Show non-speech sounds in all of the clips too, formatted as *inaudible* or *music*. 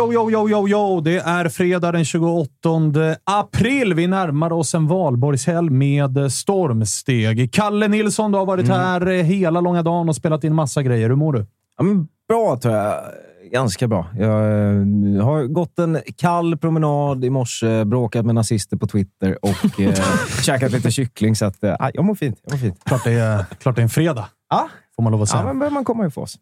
Yo, yo, yo, yo, yo! Det är fredag den 28 april. Vi närmar oss en valborgshelg med stormsteg. Kalle Nilsson, du har varit här hela långa dagen och spelat in massa grejer. Hur mår du? Ja, men bra, tror jag. Ganska bra. Jag eh, har gått en kall promenad i morse, bråkat med nazister på Twitter och eh, *laughs* käkat lite kyckling. Så att, eh, jag mår fint. Jag mår fint. Klart det är, klart det är en fredag, Ja, får man lov att ja säga. men börjar man komma ifrån oss.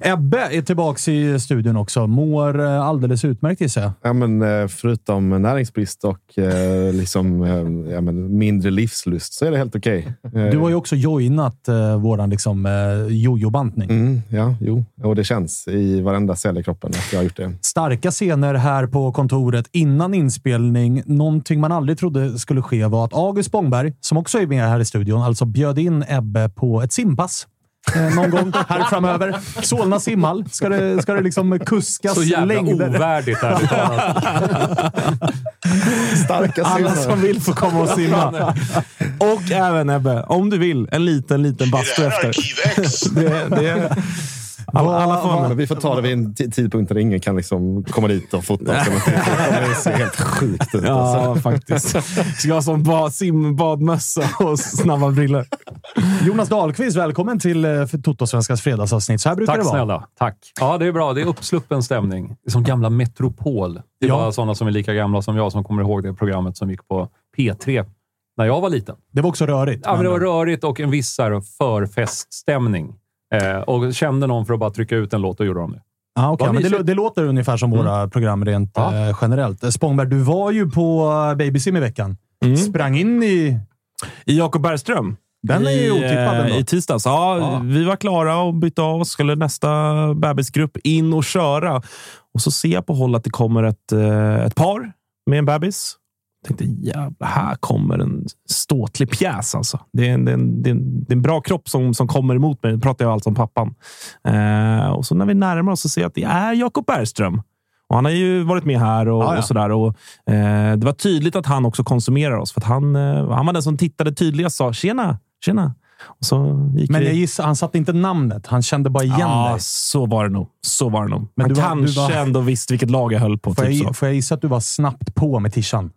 Ebbe är tillbaka i studion också. Mår eh, alldeles utmärkt gissar jag. Ja, men, eh, förutom näringsbrist och eh, liksom, ja, men, mindre livslust så är det helt okej. Eh, *laughs* Du har ju också joinat eh, våran liksom, jojo-bantning. Mm, ja, jo. Och det känns i varenda cell i kroppen att jag har gjort det. Starka scener här på kontoret innan inspelning. Någonting man aldrig trodde skulle ske var att August Spångberg, som också är med här i studion, alltså bjöd in Ebbe på ett simpass. Eh, någon gång här framöver. Solna simhall. Ska det, ska det liksom kuskas Så jävla längder? ovärdigt, ärligt talat. Starka Alla som vill får komma och simma. Och även Ebbe, om du vill, en liten, liten bastu efter. *laughs* det, det, alla, alla med. vi får ta det vid en ti- tidpunkt där ingen kan liksom komma dit och fota. oss. Det ser helt sjukt ut. Alltså. Ja, faktiskt. Ska ha som bad, simbadmössa och snabba brillor. Jonas Dahlqvist, välkommen till eh, Toto-svenskans fredagsavsnitt. Så här brukar Tack det vara. snälla. Tack. Ja, det är bra. Det är uppsluppen stämning. Det är som gamla Metropol. Det Ja. var sådana som är lika gamla som jag som kommer ihåg det programmet som gick på P3 när jag var liten. Det var också rörigt. Ja, men det var rörigt och en viss förfeststämning. Eh, och kände någon för att bara trycka ut en låt och gjorde de det. Ah, okay. Men det, det låter ungefär som våra program rent Ja. eh, generellt. Eh, Spångberg, du var ju på eh, Babysim i veckan. Sprang in i... I Jakob Bergström. Den är ju otippad eh, ändå. I tisdags. Ja, Ja. Vi var klara och bytte av oss. Skulle nästa bebisgrupp in och köra. Och så ser jag på håll att det kommer ett, eh, ett par med en bebis. Jag tänkte, jävlar, här kommer en ståtlig pjäs. Alltså. Det, är en, det, är en, det, är en, det är en bra kropp som, som kommer emot mig. Nu pratar jag alltså om pappan. Eh, och så när vi närmar oss så ser jag att det är Jakob Bergström. Och han har ju varit med här och, Ja, ja. och sådär. Och, eh, det var tydligt att han också konsumerar oss. För att han, eh, han var den som tittade tydligast och sa tjena, tjena. Och så gick Men jag gissar, han satte inte namnet. Han kände bara igen ja, dig. så var det nog. Så var det nog. Men han du var- kanske du var- ändå visste vilket lag jag höll på. Får Typ jag, så. får jag gissa att du var snabbt på med tishan?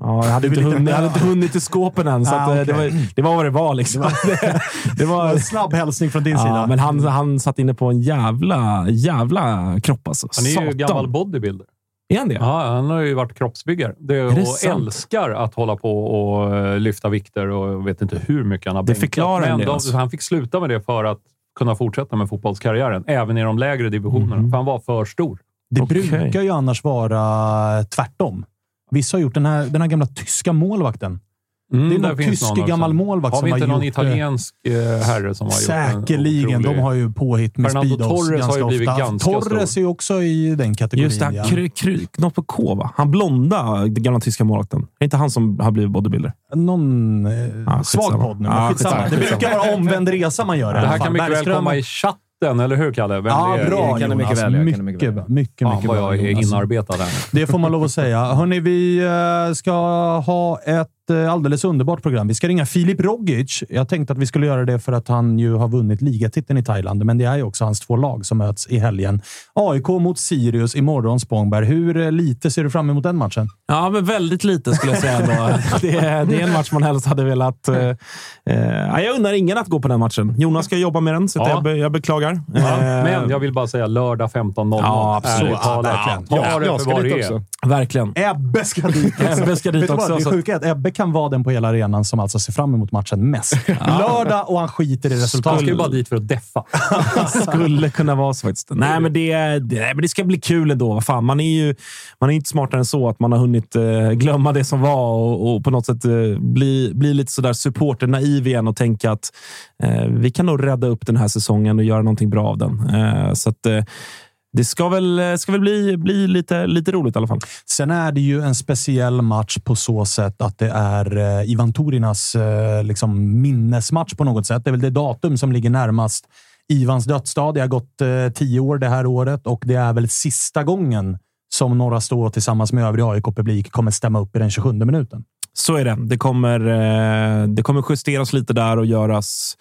Ja, jag, hade Du inte hunnit, jag hade inte hunnit till skåpen än, så Ah, att, eh, det, var, det var vad det var. Liksom. det, *laughs* det var En snabb hälsning från din ja, sida. men han, han satt inne på en jävla, jävla kropp alltså. Han är ju Satan. gammal bodybuilder. Är han det? Ja, han har ju varit kroppsbyggare. Det, det och sant? älskar att hålla på och eh, lyfta vikter och vet inte hur mycket han har Det förklarar en Men del, de, alltså. han fick sluta med det för att kunna fortsätta med fotbollskarriären, även i de lägre divisionerna. Mhm. För han var för stor. det okej. brukar ju annars vara tvärtom. Vissa har gjort den här, den här gamla tyska målvakten. Mm, det är någon finns tysk någon gammal målvakt Har som vi inte har någon gjort det. italiensk eh, herre som har gjort en Säkerligen. otrolig- De har ju påhitt med Fernando Speedos Torres har ganska ju blivit ofta. ganska Torres stor. är ju också i den kategorin. Just det, ja. här, kry, kry, något på K, va? Han blonda, den gamla tyska målvakten. Är det inte han som har blivit bodybuilder? Någon eh, Ja, svag podd nu. Ja, men skitsamma. skitsamma. Det brukar vara omvänd resa man gör. Det här kan mycket väl komma i chatten, eller hur Kalle? Vem Ja, det är? bra det kan det mycket Jonas. väl göra, kan mycket, det mycket mycket, väl. mycket, mycket vad bra, jag är Jonas. inarbetad här. Det får man lov att säga. Hörni, vi eh, ska ha ett eh, alldeles underbart program. Vi ska ringa Filip Rogic. Jag tänkte att vi skulle göra det för att han ju har vunnit ligatiteln i Thailand, men det är ju också hans två lag som möts i helgen. AIK mot Sirius imorgon, Spångberg. Hur eh, lite ser du fram emot den matchen? Ja, men väldigt lite skulle jag säga. *laughs* *laughs* Det, är, det är en match man helst hade velat... Eh, eh, jag undrar ingen att gå på den matchen. Jonas ska jobba med den, så Ja. jag, be, jag beklagar. Ja, men jag vill bara säga lördag 15.00. Ja, absolut. Ja, verkligen. Ja, det jag ska dit också. Verkligen. Ebbe ska dit också. Ebbe ska dit också, Det sjuka är att Ebbe kan vara den på hela arenan som alltså ser fram emot matchen mest. *laughs* Lördag och han skiter i Han resultatet. ska ju bara dit för att deffa. *laughs* Skulle kunna vara så faktiskt. Nej, men det, det, men det ska bli kul ändå. Fan, man är ju man är inte smartare än så att man har hunnit eh, glömma det som var och, och på något sätt eh, bli, bli lite sådär supporter-naiv igen och tänka att eh, vi kan nog rädda upp den här säsongen och göra någonting bra av den. Eh, så att, eh, det ska väl, ska väl bli, bli lite, lite roligt i alla fall. Sen är det ju en speciell match på så sätt att det är eh, Ivan Torinas eh, liksom minnesmatch på något sätt. Det är väl det datum som ligger närmast Ivans dödsdag. Det har gått eh, tio år det här året och det är väl sista gången som Norra Stå tillsammans med övrig AIK-publik kommer stämma upp i den 27 minuten. Så är det. Det kommer, det kommer justeras lite där och göras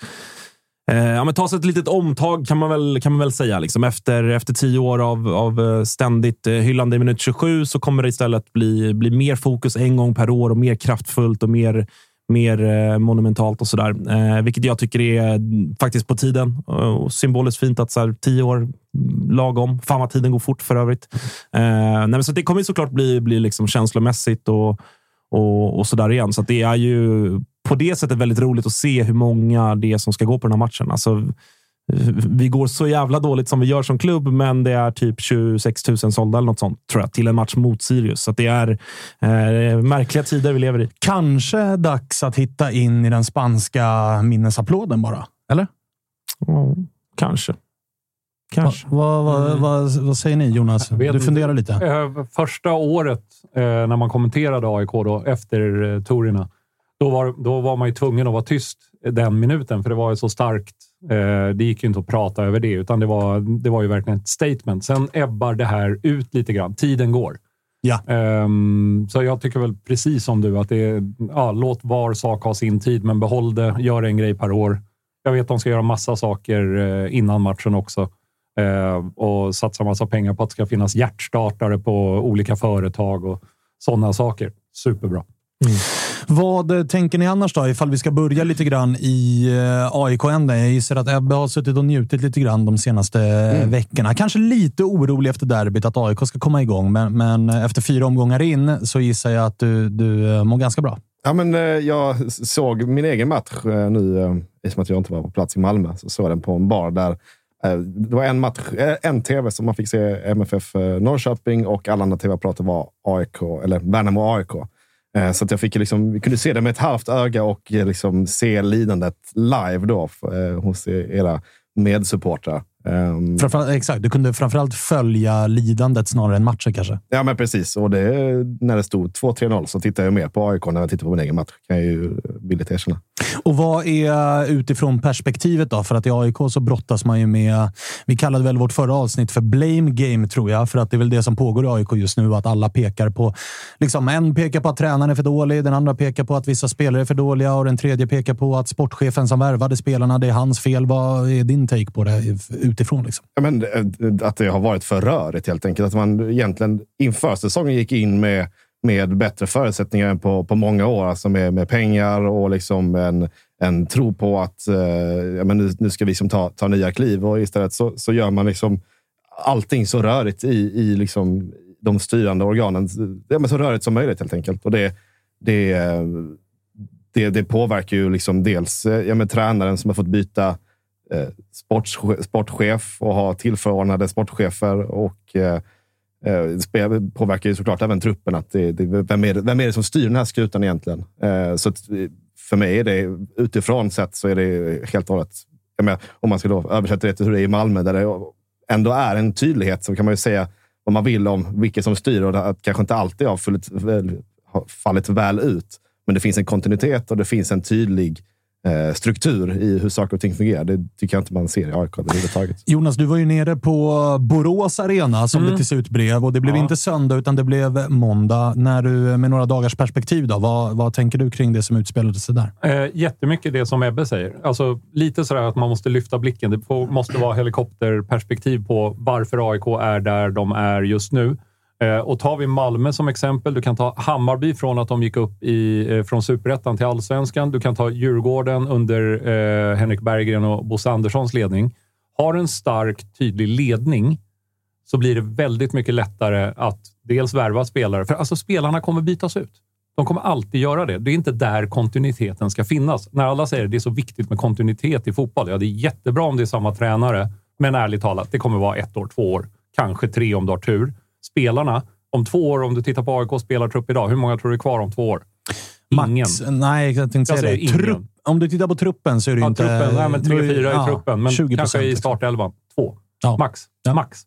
Eh, ja, men ta sig ett litet omtag kan man väl, kan man väl säga. Liksom. Efter, efter tio år av, av eh, ständigt eh, hyllande i minut 27 så kommer det istället bli, bli mer fokus en gång per år och mer kraftfullt och mer, mer monumentalt och sådär. Eh, vilket jag tycker är faktiskt på tiden och symboliskt fint att så här, tio år mm, lagom. Fan vad tiden går fort för övrigt. Eh, nej, men så det kommer såklart bli, bli liksom känslomässigt och, och, och sådär igen. Så att det är ju på det sättet väldigt roligt att se hur många det är som ska gå på den här matchen. Alltså, vi går så jävla dåligt som vi gör som klubb, men det är typ 26 000 sålda eller något sånt tror jag, till en match mot Sirius. Så att det är eh, märkliga tider vi lever i. Kanske dags att hitta in i den spanska minnesapplåden bara, eller? Ja, kanske. Kanske. Vad, vad, vad, vad säger ni Jonas? Du funderar lite. Eh, Första året eh, när man kommenterade AIK då, efter eh, Torina, då var, då var man ju tvungen att vara tyst den minuten, för det var ju så starkt. Eh, det gick ju inte att prata över det, utan det var, det var ju verkligen ett statement. Sen ebbar det här ut lite grann. Tiden går. Ja. Ehm, så jag tycker väl precis som du, att det är, ja, låt var sak ha sin tid, men behåll det. Gör en grej per år. Jag vet att de ska göra massa saker eh, innan matchen också eh, och satsa massa pengar på att det ska finnas hjärtstartare på olika företag och sådana saker. Superbra. Vad tänker ni annars då, ifall vi ska börja lite grann i eh, AIK-änden? Jag gissar att Ebbe har suttit och njutit lite grann de senaste eh, veckorna. Kanske lite orolig efter derbyt att AIK ska komma igång, men, men eh, efter fyra omgångar in så gissar jag att du, du mår ganska bra. Ja, men, jag såg min egen match nu, i att jag inte var på plats i Malmö. Så såg jag den på en bar där det var en, match, en tv som man fick se MFF Norrköping och alla andra tv-apparater var AIK, eller Värnamo AIK. Eh, så att jag fick liksom, vi kunde se det med ett halvt öga och eh, liksom se lidandet live då eh, hos era medsupportrar. Framförallt, exakt, du kunde framförallt följa lidandet snarare än matchen kanske. Ja, men precis. Och det, när det stod 2-3-0 så tittade jag mer på AIK när jag tittade på min egen match. kan jag ju villigt erkänna. Och vad är utifrån perspektivet då? För att i AIK så brottas man ju med, vi kallade väl vårt förra avsnitt för blame game tror jag, för att det är väl det som pågår i AIK just nu, att alla pekar på, liksom en pekar på att tränaren är för dålig, den andra pekar på att vissa spelare är för dåliga och den tredje pekar på att sportchefen som värvade spelarna, det är hans fel. Vad är din take på det utifrån? Liksom? Ja, men, eh, att det har varit för rörigt helt enkelt. Att man egentligen inför säsongen gick in med, med bättre förutsättningar än på, på många år. Alltså med, med pengar och liksom en, en tro på att eh, ja, men nu, nu ska vi liksom ta, ta nya kliv. Och istället så, så gör man liksom allting så rörigt i, i liksom de styrande organen. Ja, men så rörigt som möjligt helt enkelt. Och det, det, eh, det, det påverkar ju liksom dels eh, ja, men tränaren som har fått byta eh, sportche- sportchef och ha tillförordnade sportchefer och eh, eh det påverkar ju såklart även truppen. Att det, det, vem, är det, vem är det som styr den här skutan egentligen? Eh, så att, eh, för mig är det utifrån sett så är det helt och hållet... jag menar, Om man ska då översätta det till hur det är i Malmö, där det ändå är en tydlighet, så kan man ju säga vad man vill om vilka som styr och att kanske inte alltid har, fullit, väl, har fallit väl ut. Men det finns en kontinuitet och det finns en tydlig eh, struktur i hur saker och ting fungerar. Det tycker jag inte man ser i AIK överhuvudtaget. Jonas, du var ju nere på Borås Arena som Mm. det till slut blev och det blev Ja. inte söndag utan det blev måndag. När du, med några dagars perspektiv, då, vad, vad tänker du kring det som utspelade sig där? Eh, jättemycket det som Ebbe säger. Alltså, lite sådär att man måste lyfta blicken. Det måste vara helikopterperspektiv på varför AIK är där de är just nu. Eh, och tar vi Malmö som exempel, du kan ta Hammarby från att de gick upp i, eh, från superettan till allsvenskan. Du kan ta Djurgården under eh, Henrik Berggren och Bosse Anderssons ledning. Har en stark, tydlig ledning så blir det väldigt mycket lättare att dels värva spelare. För alltså spelarna kommer bytas ut. De kommer alltid göra det. Det är inte där kontinuiteten ska finnas. När alla säger att det är så viktigt med kontinuitet i fotboll. Ja, det är jättebra om det är samma tränare. Men ärligt talat, det kommer vara ett år, två år, kanske tre om du har tur. Spelarna, om två år, om du tittar på AIKs spelartrupp idag, hur många tror du är kvar om två år? Ingen. Max, nej, jag tänkte säga det. Trupp, om du tittar på truppen så är det Ja, inte... truppen, nej, men tre, fyra ja, i truppen, men 20% kanske i startelvan. Två. Ja. Max. Max.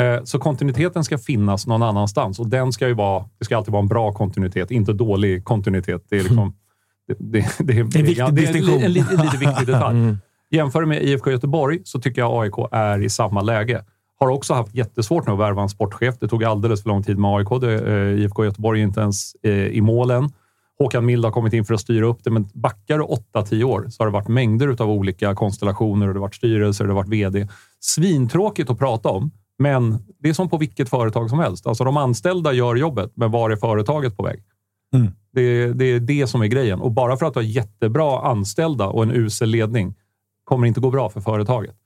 Eh, Så kontinuiteten ska finnas någon annanstans och den ska ju vara, det ska alltid vara en bra kontinuitet, inte dålig kontinuitet. Det är liksom... Det, det, det, En viktig ja, det är en, distinktion. en, lite, lite viktig detalj. *laughs* Mm. Jämför med IFK Göteborg så tycker jag AIK är i samma läge. Har också haft jättesvårt nu att värva en sportchef. Det tog alldeles för lång tid med AIK. Det, eh, IFK Göteborg är inte ens eh, i målen. Håkan Mild har kommit in för att styra upp det, men backar du 8-10 år så har det varit mängder av olika konstellationer. och Det har varit styrelser, det har varit vd. Svintråkigt att prata om, men det är som på vilket företag som helst. Alltså de anställda gör jobbet, men var är företaget på väg? Mm. Det, det är det som är grejen. Och bara för att du har jättebra anställda och en usel ledning kommer inte gå bra för företaget.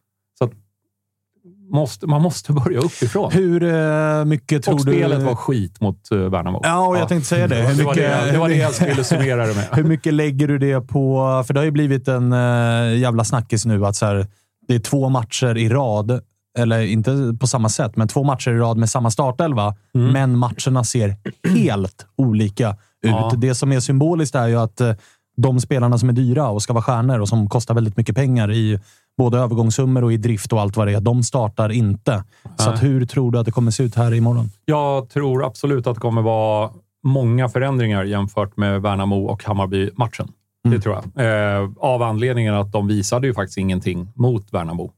Måste, man måste börja uppifrån. Hur eh, mycket tror och du... spelet var skit mot uh, Värnamo. Ja, och jag tänkte säga det. Hur det, var mycket- det, det var det jag skulle summera det med. Hur mycket lägger du det på... För det har ju blivit en uh, jävla snackis nu att så här, det är två matcher i rad, eller inte på samma sätt, men två matcher i rad med samma startelva, Mm. men matcherna ser helt olika ut. Ja. Det som är symboliskt är ju att de spelarna som är dyra och ska vara stjärnor och som kostar väldigt mycket pengar i både övergångssummor och i drift och allt vad det är, de startar inte. Så Nej. att hur tror du att det kommer se ut här imorgon? Jag tror absolut att det kommer vara många förändringar jämfört med Värnamo och Hammarby-matchen. Mm. Det tror jag. Eh, av anledningen att de visade ju faktiskt ingenting mot Värnamo.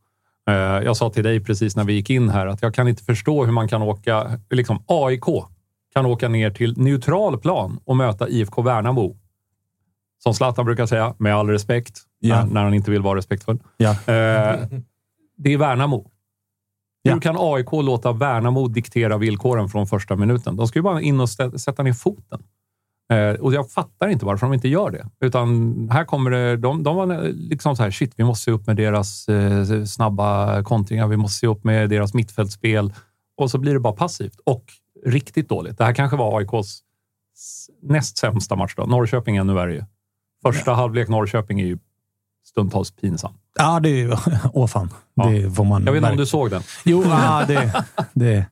Eh, jag sa till dig precis när vi gick in här att jag kan inte förstå hur man kan åka... Liksom AIK kan åka ner till neutral plan och möta IFK Värnamo. Som Zlatan brukar säga, med all respekt, Ja. när, han inte vill vara respektfull. Ja. Eh, det är Värnamo. Ja. Hur kan AIK låta Värnamo diktera villkoren från första minuten? De ska ju bara in och sätta ner foten. Eh, och jag fattar inte varför de inte gör det. Utan här kommer det... De, de var liksom så här, shit, vi måste se upp med deras eh, snabba kontringar. Vi måste se upp med deras mittfältspel. Och så blir det bara passivt och riktigt dåligt. Det här kanske var AIKs näst sämsta match då. Norrköping ännu värre. Första halvlek Norrköping är ju stundtals pinsam. Ja, det är... *laughs* Åh fan. Ja. Det får man Jag vet inte om du såg den? Jo, ja, det, det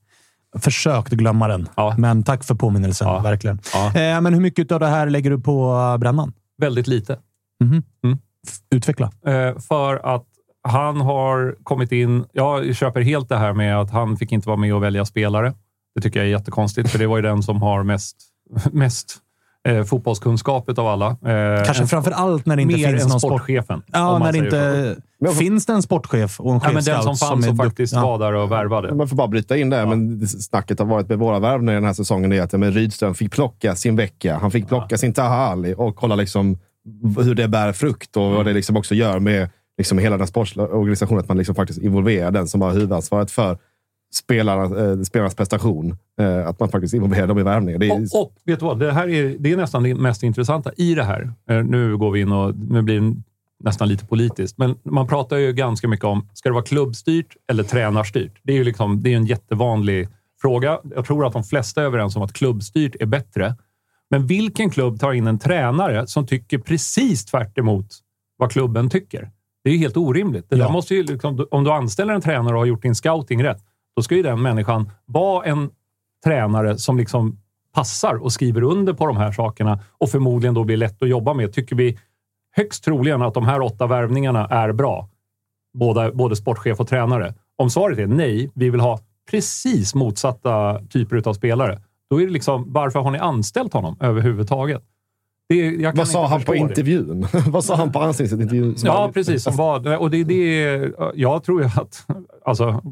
försökt glömma den. Ja. Men tack för påminnelsen, Ja. verkligen. Ja. Eh, men hur mycket av det här lägger du på eh, brännan? Väldigt lite. Mhm. Mm. F- Utveckla. Eh, för att han har kommit in... Jag köper helt det här med att han fick inte vara med och välja spelare. Det tycker jag är jättekonstigt, för det var ju den som har mest, *laughs* mest eh, fotbollskunskap av alla. Eh, Kanske en- framför allt när det inte finns någon sport... sportchefen. Ja, när det inte... så. Finns det en sportchef och en Ja, men den chefscout som fanns är och faktiskt ja. var där och värvade. Man får bara bryta in där, men snacket har varit med våra värvningar den här säsongen är att ja, men Rydström fick plocka sin vecka. Han fick plocka sin Taha Ali och kolla liksom hur det bär frukt och vad det liksom också gör med liksom hela den sportsliga organisationen. Att man liksom faktiskt involverar den som har huvudansvaret för spelarna, eh, spelarnas prestation. Eh, att man faktiskt involverar dem i värvningen. Det är, Och, och vet du vad? Det här är, det är nästan det mest intressanta i det här. Eh, Nu går vi in och nu blir det nästan lite politiskt, men man pratar ju ganska mycket om, ska det vara klubbstyrt eller tränarstyrt? Det är ju liksom, det är en jättevanlig fråga. Jag tror att de flesta är överens om att klubbstyrt är bättre. Men vilken klubb tar in en tränare som tycker precis tvärt emot vad klubben tycker? Det är ju helt orimligt. Det Ja. måste ju liksom, om du anställer en tränare och har gjort din scouting rätt, då ska ju den människan vara en tränare som liksom passar och skriver under på de här sakerna och förmodligen då blir lätt att jobba med. Tycker vi högst troligen att de här åtta värvningarna är bra. Båda, både sportchef och tränare. Om svaret är nej, vi vill ha precis motsatta typer av spelare. Då är det liksom, varför har ni anställt honom överhuvudtaget? Det, *laughs* Vad sa han på det. intervjun? Vad sa han på ansiktsintervjun? Ja, precis. Som var, och det, det, jag tror ju att... Alltså,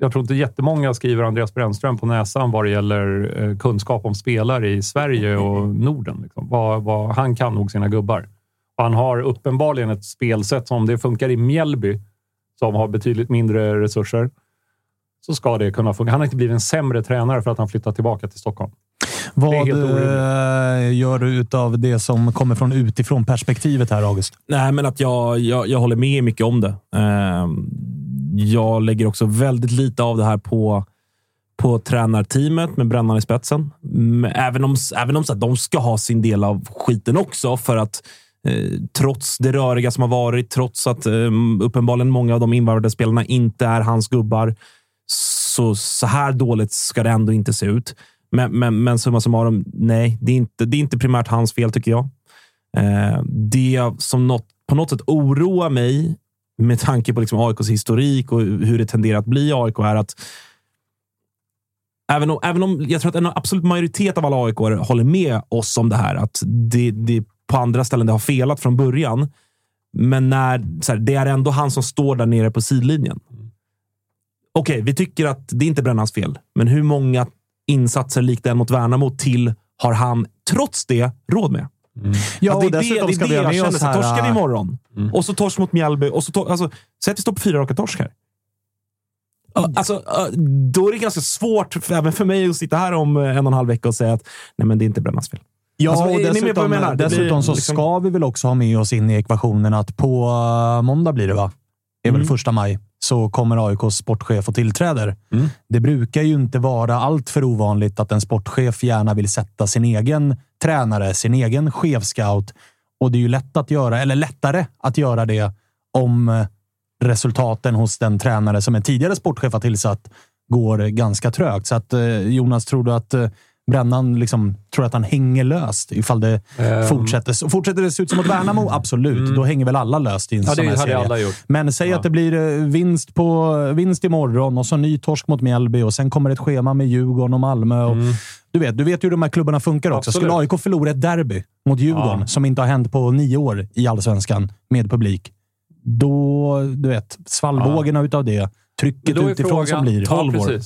jag tror inte jättemånga skriver Andreas Brännström på näsan vad det gäller eh, kunskap om spelare i Sverige och Norden. Liksom. Vad, vad, han kan nog sina gubbar. Och han har uppenbarligen ett spelsätt som om det funkar i Mjällby, som har betydligt mindre resurser, så ska det kunna funka. Han har inte blivit en sämre tränare för att han flyttat tillbaka till Stockholm. Vad eh, gör du utav det som kommer från utifrån perspektivet här, August? Nej, men att jag, jag, jag håller med mycket om det. Ehm, jag lägger också väldigt lite av det här på, på tränarteamet med Brännan i spetsen. Även om, även om så att de ska ha sin del av skiten också för att eh, trots det röriga som har varit, trots att eh, uppenbarligen många av de invarvade spelarna inte är hans gubbar, så, så här dåligt ska det ändå inte se ut. Men, men, men summa summarum, nej, det är, inte, det är inte primärt hans fel tycker jag. Eh, det som något, på något sätt oroar mig med tanke på liksom AIKs historik och hur det tenderar att bli AIK här. att Även om, även om jag tror att en absolut majoritet av alla AIK håller med oss om det här, att det, det på andra ställen det har felat från början. Men när, så här, det är ändå han som står där nere på sidlinjen. Okej, vi tycker att det är inte Brännans fel, men hur många insatser likt den mot Värnamo till har han trots det råd med? Ja, Alltså, och dessutom det, ska det är vi det ha med oss här... torskar vi imorgon och så torsk mot Mjällby. Och så tor- alltså, säg att vi står på fyra raka torsk här. Ja, Alltså, ja, då är det ganska svårt, för, även för mig, att sitta här om eh, en och en halv vecka och säga att nej, men det är inte Brännas fel. Ja, Alltså, och dessutom? Det blir dessutom så liksom- ska vi väl också ha med oss in i ekvationen att på måndag blir det, va? Det är Mm. väl första maj, så kommer AIKs sportchef och tillträder. Mm. Det brukar ju inte vara allt för ovanligt att en sportchef gärna vill sätta sin egen tränare, sin egen chefscout. Och det är ju lätt att göra, eller lättare att göra det om resultaten hos den tränare som en tidigare sportchef har tillsatt går ganska trögt. Så att, eh, Jonas, tror du att eh, Brännan liksom, tror att han hänger löst ifall det Ehm. fortsätter? Fortsätter det se ut som mot Värnamo? Absolut. Då hänger väl alla löst i en Mm. Ja, sån här serie. alla gjort. Men säg Ja. att det blir eh, vinst, på, vinst imorgon och så ny torsk mot Mjällby och sen kommer ett schema med Djurgården och Malmö. Och, du, vet, du vet ju hur de här klubbarna funkar också. Mm. Absolut. Skulle AIK förlora ett derby mot Djurgården, Ja. som inte har hänt på nio år i allsvenskan med publik, då, du vet, svallvågorna utav det, trycket utifrån frågan- som blir. Ja, 12 år.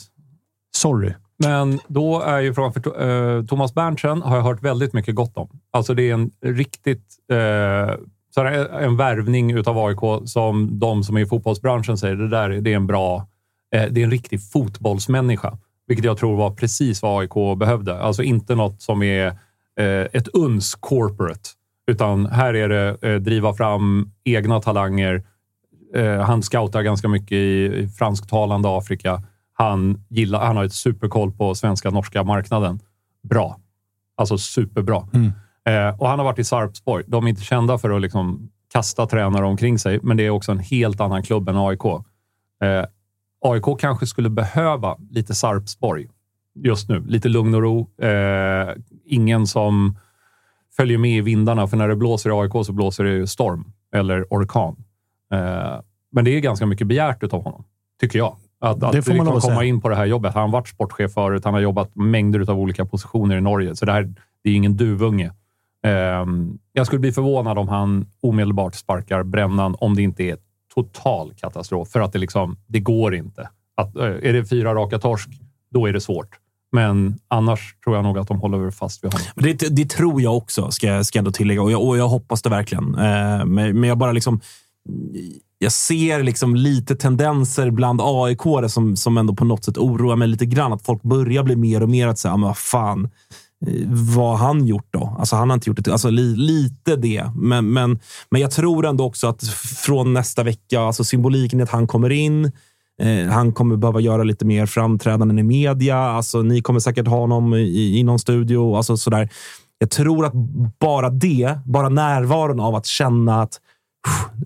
Sorry. Men då är ju frågan, för uh, Thomas Berntsen har jag hört väldigt mycket gott om. Alltså det är en riktigt uh, så en värvning utav AIK som de som är i fotbollsbranschen säger, det där är- det är en bra, eh, det är en riktig fotbollsmänniska. Vilket jag tror var precis vad AIK behövde. Alltså inte något som är ett uns corporate, utan här är det driva fram egna talanger. Han scoutar ganska mycket i, i fransktalande Afrika. Han, gillar, han har ett superkoll på svenska norska marknaden. Bra. Alltså superbra. Eh, och han har varit i Sarpsborg. De är inte kända för att liksom kasta tränare omkring sig, men det är också en helt annan klubb än AIK. Eh, AIK kanske skulle behöva lite Sarpsborg just nu. Lite lugn och ro. Eh, ingen som följer med i vindarna, för när det blåser i AIK så blåser det storm eller orkan. Eh, men det är ganska mycket begärt av honom, tycker jag. Att, att Det får man komma säga. in på det här jobbet. Han har varit sportchef förut. Han har jobbat mängder av olika positioner i Norge, så det här det är ingen duvunge. Ehm, jag skulle bli förvånad om han omedelbart sparkar brännan om det inte är total katastrof. För att det, liksom, det går inte. Att, är det fyra raka torsk, då är det svårt. Men annars tror jag nog att de håller fast vid honom. Det, det tror jag också, ska, ska jag ändå tillägga. Och jag, och jag hoppas det verkligen. Eh, men, men jag bara liksom... Jag ser liksom lite tendenser bland aik som, som ändå på något sätt oroar mig lite grann. Att folk börjar bli mer och mer att säga, men vad fan, eh, vad har han gjort då? Alltså han har inte gjort det. Alltså li, lite det. Men, men, men jag tror ändå också att från nästa vecka, alltså symboliken att han kommer in. Eh, han kommer behöva göra lite mer framträdanden i media. Alltså, ni kommer säkert ha honom i, i någon studio. Alltså, sådär. Jag tror att bara det, bara närvaron av att känna att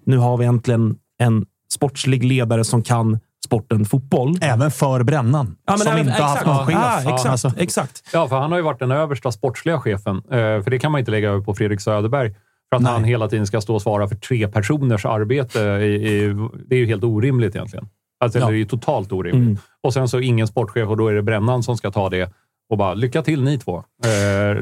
nu har vi äntligen en sportslig ledare som kan sporten fotboll. Även för brännan, Ja, men som även- inte har haft exakt. någon chef. Ah, exakt, Alltså, exakt. Ja, för han har ju varit den översta sportsliga chefen. Eh, för det kan man inte lägga över på Fredrik Söderberg. För att Nej. han hela tiden ska stå och svara för tre personers arbete. I, i, det är ju helt orimligt egentligen. Alltså, Ja. Det är ju totalt orimligt. Mm. Och sen så ingen sportchef och då är det Brännan som ska ta det. Och bara, lycka till ni två. Eh,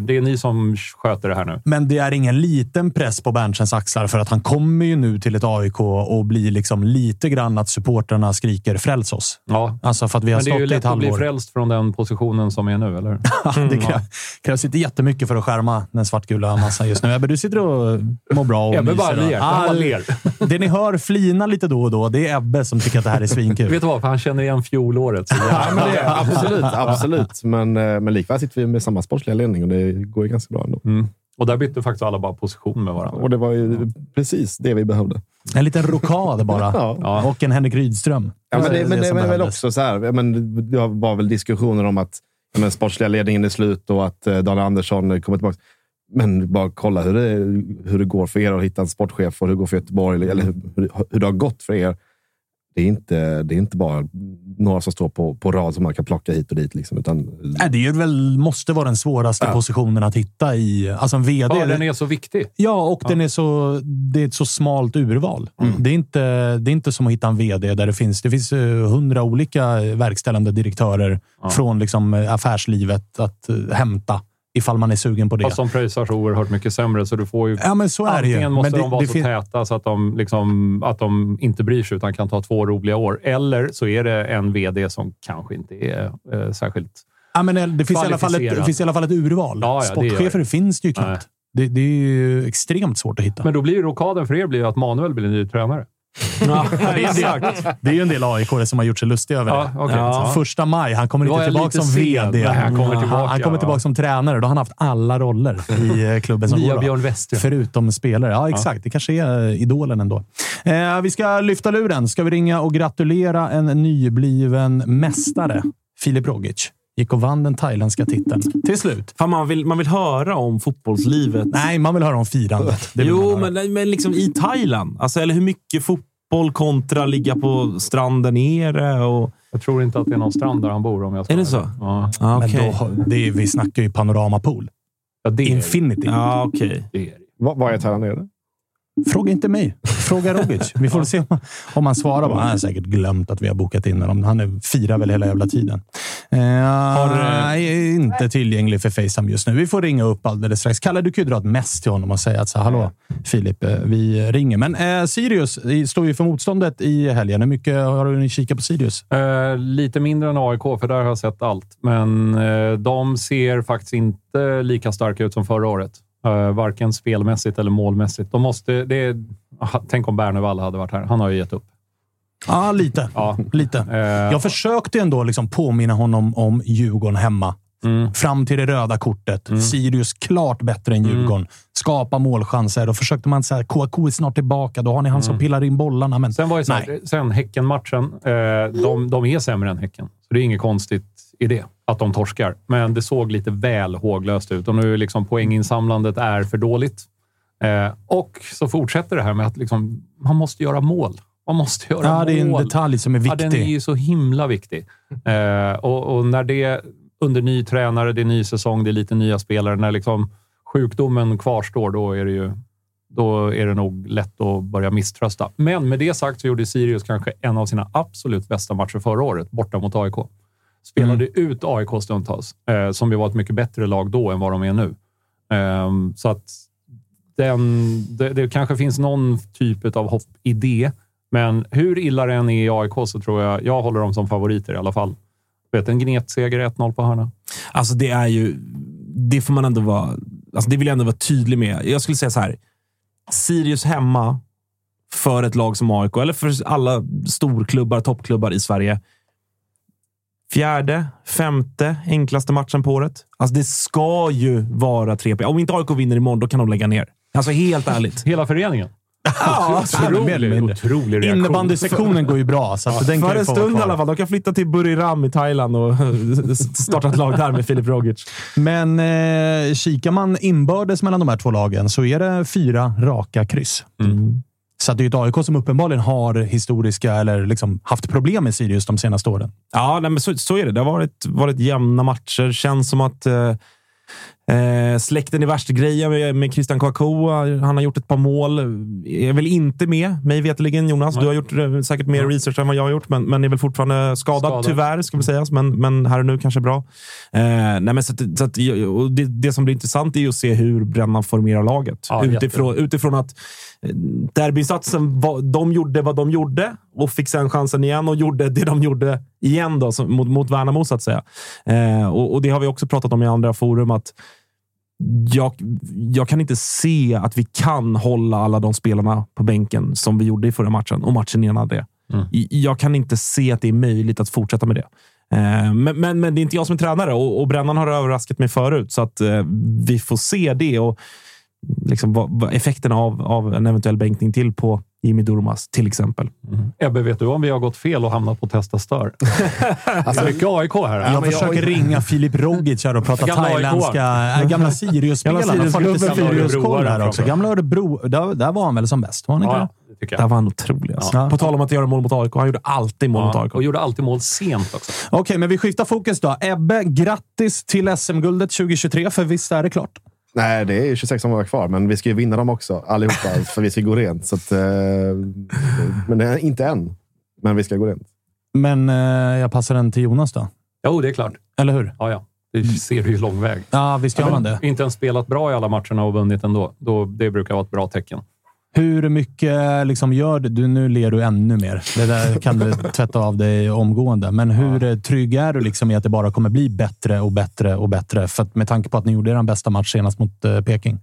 det är ni som sköter det här nu. Men det är ingen liten press på Berntssons axlar för att han kommer ju nu till ett AIK och blir liksom lite grann att supporterna skriker “fräls oss”. Ja. Alltså för att vi har Men det är ju lätt att bli frälst från den positionen som är nu, eller? *laughs* det krä- krävs inte jättemycket för att skärma den svartgula massan just nu. Ebbe, du sitter och mår bra och Ebbe bara ler. Bara ler. Det ni hör flina lite då och då, det är Ebbe som tycker att det här är svinkul. *laughs* Vet du vad? För han känner igen fjolåret. Så Ja, men det, är- absolut, absolut. Men, eh, men likväl sitter vi med samma sportsliga ledning och det går ju ganska bra ändå. Mm. Och där bytte faktiskt alla bara position med varandra. Och det var ju precis det vi behövde. En liten rokad bara. *laughs* Ja. Och en Henrik Rydström. Ja, men det, men det, som är väl också så här. ja, Men det var väl diskussioner om att ja, men sportsliga ledningen är slut och att eh, Daniel Andersson kommer tillbaka. Men bara kolla hur det, hur det går för er att hitta en sportchef och hur det går för Göteborg, eller hur, hur det har gått för er. Det är inte, det är inte bara några som står på, på rad som man kan plocka hit och dit. Liksom, utan, Nej, det är väl, måste vara den svåraste Ja. positionen att hitta i. Alltså en VD. Ja, den är så viktig. Ja, och Den är så, det är ett så smalt urval. Mm. Det, är inte, det är inte som att hitta en VD där det finns det finns eh, hundra olika verkställande direktörer från liksom affärslivet att eh, hämta ifall man är sugen på det. Fast de pröjsar så oerhört mycket sämre, så du får ju... Ja, men så är det ju. Antingen måste Men det- de vara det så täta så att de, liksom, att de inte bryr sig utan kan ta två roliga år. Eller så är det en VD som kanske inte är eh, särskilt... Ja, men eh, det, finns i alla fall ett, det finns i alla fall ett urval. Ja, ja, det Sportchefer det. finns det ju knappt. Det, det är ju extremt svårt att hitta. Men då blir ju rokaden för er blir att Manuel blir ny tränare. Ja, *laughs* det, är del, det är ju en del aik som har gjort sig lustiga över Ja, det. okej. Ja. Första maj. Han kommer inte tillbaka som. VD. Han kommer tillbaka, han kommer ja. tillbaka som tränare. Då har han haft alla roller i eh, klubben som Nya går. Björn Westra. Förutom spelare. Ja, exakt. Det kanske är eh, idolen ändå. Eh, vi ska lyfta luren. Ska vi ringa och gratulera en nybliven mästare? Filip Rogic. Gick och vann den thailändska titeln. Till slut. Fan, man, vill, man vill höra om fotbollslivet. Nej, man vill höra om firandet. Jo, men, men liksom i Thailand. Alltså, eller hur mycket fotboll kontra ligga på stranden nere. Och... Jag tror inte att det är någon strand där han bor om jag ska Är det så? Ja, Ah, Men okej. då, det är, vi snackar ju panoramapool. ja det är. Infinity. Ja, okej. Det är vad är Thailand nere? Fråga inte mig. Fråga Rogic. *laughs* Vi får se om- han svarar. Han har säkert glömt att vi har bokat in honom. Han är, firar väl hela jävla tiden. Eh, nej, inte tillgänglig för Facetime just nu. Vi får ringa upp alldeles strax. Kalle, du kan ju dra ett mess till honom och säga att så, hallå Filip, eh, vi ringer. Men eh, Sirius står ju för motståndet i helgen. Hur mycket har du kikat på Sirius? Eh, lite mindre än AIK, för där har jag sett allt. Men eh, de ser faktiskt inte lika starka ut som förra året. Eh, varken spelmässigt eller målmässigt. De måste, det är, tänk om Bernevall hade varit här. Han har ju gett upp. Ja, lite. Ja. lite. Eh, Jag försökte ändå liksom påminna honom om Djurgården hemma. mm. Fram till det röda kortet. Sirius klart bättre än Djurgården. Skapa målchanser. Då försökte man säga KK är snart tillbaka. Då har ni han som pillar in bollarna. Men Sen var det så här, sen Häcken-matchen. Eh, de, de är sämre än Häcken, så det är inget konstigt i det. Att de torskar. Men det såg lite väl håglöst ut och nu är liksom poänginsamlandet är för dåligt. Eh, och så fortsätter det här med att liksom, man måste göra mål. Man måste göra Ja, mål. det är en detalj som är Ja, viktig. den är ju så himla viktig. Eh, och, och när det under ny tränare, det är ny säsong, det är lite nya spelare. När liksom sjukdomen kvarstår, då är det ju då är det nog lätt att börja misströsta. Men med det sagt så gjorde Sirius kanske en av sina absolut bästa matcher förra året, borta mot AIK. Spelade ut AIK stundtals, eh, som ju var ett mycket bättre lag då än vad de är nu. Ehm, så att den, det, det kanske finns någon typ av hopp i det. Men hur illa det än är i AIK så tror jag, jag håller dem som favoriter i alla fall. Vet, en gnetseger 1-0 på hörna. Alltså det är ju... Det får man ändå vara... Alltså det vill jag ändå vara tydlig med. Jag skulle säga så här. Sirius hemma för ett lag som AIK, eller för alla storklubbar, toppklubbar i Sverige. Fjärde, femte enklaste matchen på året. Alltså det ska ju vara tre poäng. Om inte AIK vinner imorgon, då kan de lägga ner. Alltså helt ärligt. Hela föreningen. Ja, *laughs* mindre. otrolig reaktion. Innebandysektionen går ju bra, så att den kan För en stund i alla fall. De kan flytta till Buriram i Thailand och *laughs* starta ett lag där med Filip Rogic. Men eh, kikar man inbördes mellan de här två lagen så är det fyra raka kryss. Mm. Så att det är ett AIK som uppenbarligen har historiska, eller liksom haft problem med Sirius de senaste åren. Ja, nej, men så, så är det. Det har varit, varit jämna matcher. Känns som att eh, eh, släkten är värst-grejen med, med Christian Kouakou. Han har gjort ett par mål. Är väl inte med, mig veterligen, Jonas. Du har gjort eh, säkert mer research än vad jag har gjort, men, men är väl fortfarande skadad, Skadad. tyvärr, ska vi säga. Men, men här och nu kanske bra. Eh, nej, men så så att, det, det som blir intressant är ju att se hur Brännan formerar laget. Ja, utifrån, utifrån att derbyinsatsen, var- de gjorde vad de gjorde och fick sen chansen igen och gjorde det de gjorde igen då, mot, mot Värnamo, så att säga. Eh, och, och Det har vi också pratat om i andra forum, att jag, jag kan inte se att vi kan hålla alla de spelarna på bänken som vi gjorde i förra matchen och matchen innan det. I- Jag kan inte se att det är möjligt att fortsätta med det. Eh, Men, men, men det är inte jag som är tränare och, och Brännan har överraskat mig förut, så att eh, vi får se det. Och liksom vad, vad effekterna av, av en eventuell bänkning till på Jimmy Durmaz till exempel. Ebbe, vet du om vi har gått fel och hamnat på testa stör? *laughs* alltså, mycket AIK här. jag försöker ringa Filip Rogic här och prata Gamla thailändska. Äh, gamla Sirius-spelaren. Gamla Jag också. Örebro. Där, där var han väl som bäst? Var han inte Ja, det? Där jag. var han otrolig. Alltså. Ja. På tal om att göra mål mot AIK. Han gjorde alltid mål mot Ja, AIK. och gjorde alltid mål sent också. Okej, men vi skiftar fokus då. Ebbe, grattis till SM-guldet 2023, för visst är det klart? Nej, det är ju 26 omgångar kvar, men vi ska ju vinna dem också allihopa, *laughs* för vi ska gå rent. Så att, eh, men det är inte än, men vi ska gå rent. Men eh, jag passar den till Jonas då. Jo, det är klart. Eller hur? Ja, ja. Det ser du ju lång väg. Ja, visst gör man det. Inte ens spelat bra i alla matcherna och vunnit ändå. Då, det brukar vara ett bra tecken. Hur mycket liksom gör? Du, nu ler du ännu mer. Det där kan du *laughs* tvätta av dig omgående. Men hur eh, trygg är du liksom i att det bara kommer bli bättre och bättre och bättre? För med tanke på att ni gjorde er bästa match senast mot eh, Peking.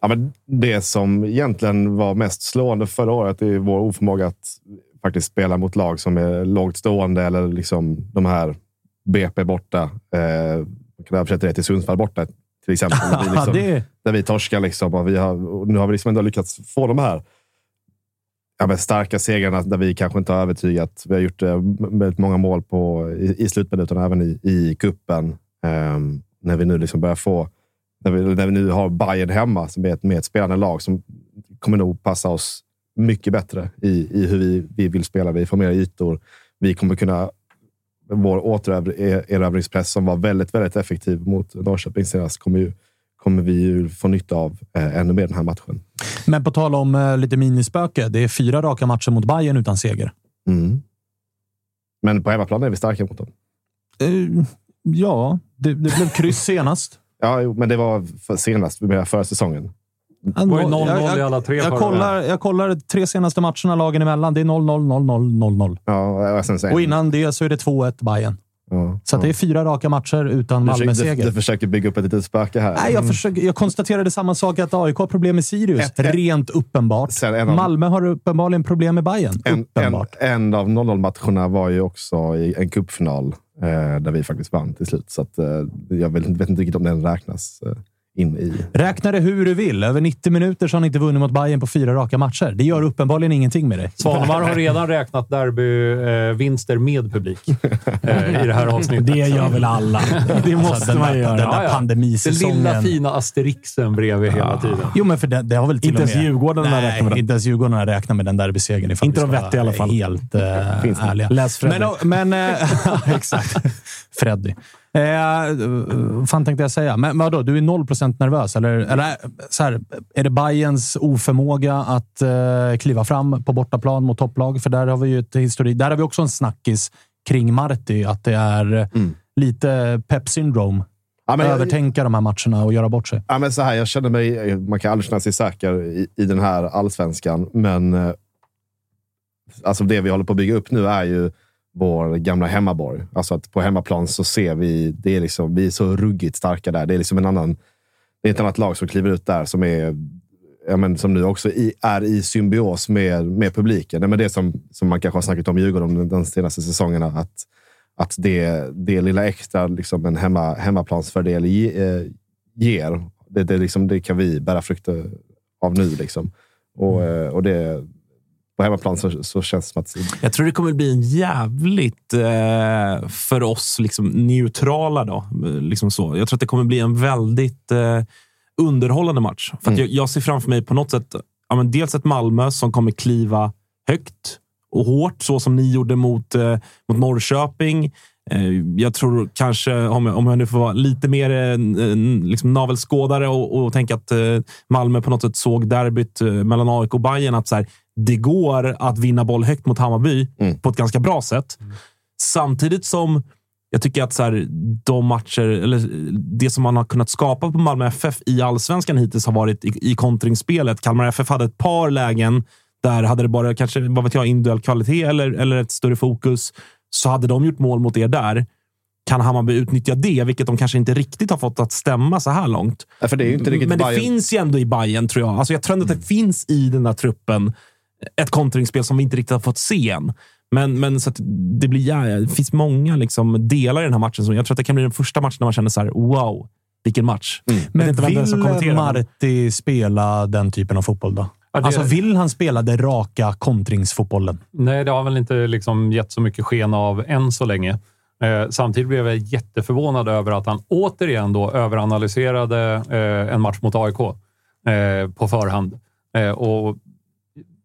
Ja, men det som egentligen var mest slående förra året är vår oförmåga att faktiskt spela mot lag som är lågt stående eller liksom de här BP borta. Eh, kan det till Sundsvall borta till exempel. Där vi, *laughs* liksom, det, där vi torskar. Liksom, och vi har, och nu har vi liksom ändå lyckats få de här ja, men starka segrarna där vi kanske inte har övertygat. Vi har gjort eh, väldigt många mål på, i, i slutminuterna, även i, i kuppen. Ehm, när vi nu liksom börjar få när vi, när vi nu har Bayern hemma, som är ett mer ett spelande lag som kommer nog passa oss mycket bättre i, i hur vi, vi vill spela. Vi får mer ytor. Vi kommer kunna... Vår återerövringspress som var väldigt, väldigt effektiv mot Norrköping senast kommer, ju, kommer vi ju få nytta av eh, ännu mer den här matchen. men på tal om eh, lite minispöke. Det är fyra raka matcher mot Bayern utan seger. Mm. Men på hemmaplan är vi starka mot dem. Eh, ja, det, det blev kryss *laughs* senast. Ja, men det var för senast, förra säsongen. Det var ju 0-0 i alla tre jag, kollar, jag kollar tre senaste matcherna lagen emellan. Det är 0-0, 0-0, 0-0. Ja, och, innan det så är det 2-1 Bayern. ja, Så att det är fyra raka matcher utan försöker, du, Malmö-seger. du försöker bygga upp ett litet spöke här. Nej, jag, försöker, jag konstaterade samma sak, att AIK har problem med Sirius. Ett- ett- Rent uppenbart. Sen en av- Malmö har uppenbarligen problem med Bayern. En, en, Uppenbart. en av 0-0-matcherna var ju också i en cupfinal eh, där vi faktiskt vann till slut. Så att, eh, jag vet, vet inte riktigt om den räknas eh, in i... Räkna det hur du vill. Över 90 minuter så har ni inte vunnit mot Bayern på fyra raka matcher. Det gör uppenbarligen ingenting med dig. Svanemar har redan räknat derbyvinster med publik *laughs* eh, i det här avsnittet. Det gör väl alla. Det måste den man göra. Den där Ja, ja. Den pandemisäsongen. lilla fina asterixen bredvid hela tiden. Jo, men för det, det har väl till Inte och ens med... Djurgården Nej, räknat med den. inte ens Djurgården har räknat med den derbysegern. Inte de vettiga i alla fall. Helt det. ärliga. Läs Freddy. Men, men äh, *laughs* exakt. *laughs* Freddy. Eh, vad fan tänkte jag säga? Men vadå, du är 0% nervös? Eller, eller så här, är det Bayerns oförmåga att eh, kliva fram på bortaplan mot topplag? För där har vi ju ett histori. Där har vi också en snackis kring Marti, att det är eh, lite pep syndrome. Ja, men Övertänka de här matcherna och göra bort sig. Ja, men så här, jag känner mig... Man kan aldrig känna sig säker i, i den här allsvenskan, men eh, alltså det vi håller på att bygga upp nu är ju vår gamla hemmaborg. Alltså att på hemmaplan så ser vi, det är liksom, vi är så ruggigt starka där. Det är liksom en annan, det är ett annat lag som kliver ut där som är ja, men som nu också i, är i symbios med, med publiken. Nej, men det som, som man kanske har snackat om i Djurgården de, de senaste säsongerna. Att, att det, det lilla extra liksom en hemma, hemmaplansfördel ge, eh, ger, det, det, liksom, det kan vi bära frukter av nu. Liksom. Och, eh, och det, på hemmaplan så, så känns det som att... Jag tror det kommer bli en jävligt, eh, för oss liksom, neutrala, då, liksom så. jag tror att det kommer bli en väldigt eh, underhållande match. För att jag, jag ser framför mig på något sätt ja, men dels ett Malmö som kommer kliva högt och hårt, så som ni gjorde mot, eh, mot Norrköping. Eh, jag tror kanske, om jag, om jag nu får vara lite mer eh, liksom navelskådare och, och tänka att eh, Malmö på något sätt såg derbyt mellan AIK och Bayern att så här, det går att vinna boll högt mot Hammarby på ett ganska bra sätt. Samtidigt som jag tycker att så här, de matcher, eller det som man har kunnat skapa på Malmö FF i allsvenskan hittills har varit i, i kontringsspelet. Kalmar FF hade ett par lägen där hade det bara kanske, vad vet jag, individuell kvalitet eller, eller ett större fokus, så hade de gjort mål mot er där. Kan Hammarby utnyttja det, vilket de kanske inte riktigt har fått att stämma så här långt? Ja, för det är ju inte riktigt Men det Bayern. finns ju ändå i Bayern tror jag. Alltså jag tror ändå att det finns i den där truppen ett kontringsspel som vi inte riktigt har fått se än. Men, men så att det, blir, ja, det finns många liksom delar i den här matchen. Som jag tror att det kan bli den första matchen när man känner så här, wow, vilken match. Vet Men inte som vill men- Marti spela den typen av fotboll då? Ja, det- Alltså, vill han spela den raka kontringsfotbollen? Nej, det har väl inte liksom gett så mycket sken av än så länge. Eh, samtidigt blev jag jätteförvånad över att han återigen då överanalyserade eh, en match mot AIK eh, på förhand. Eh, och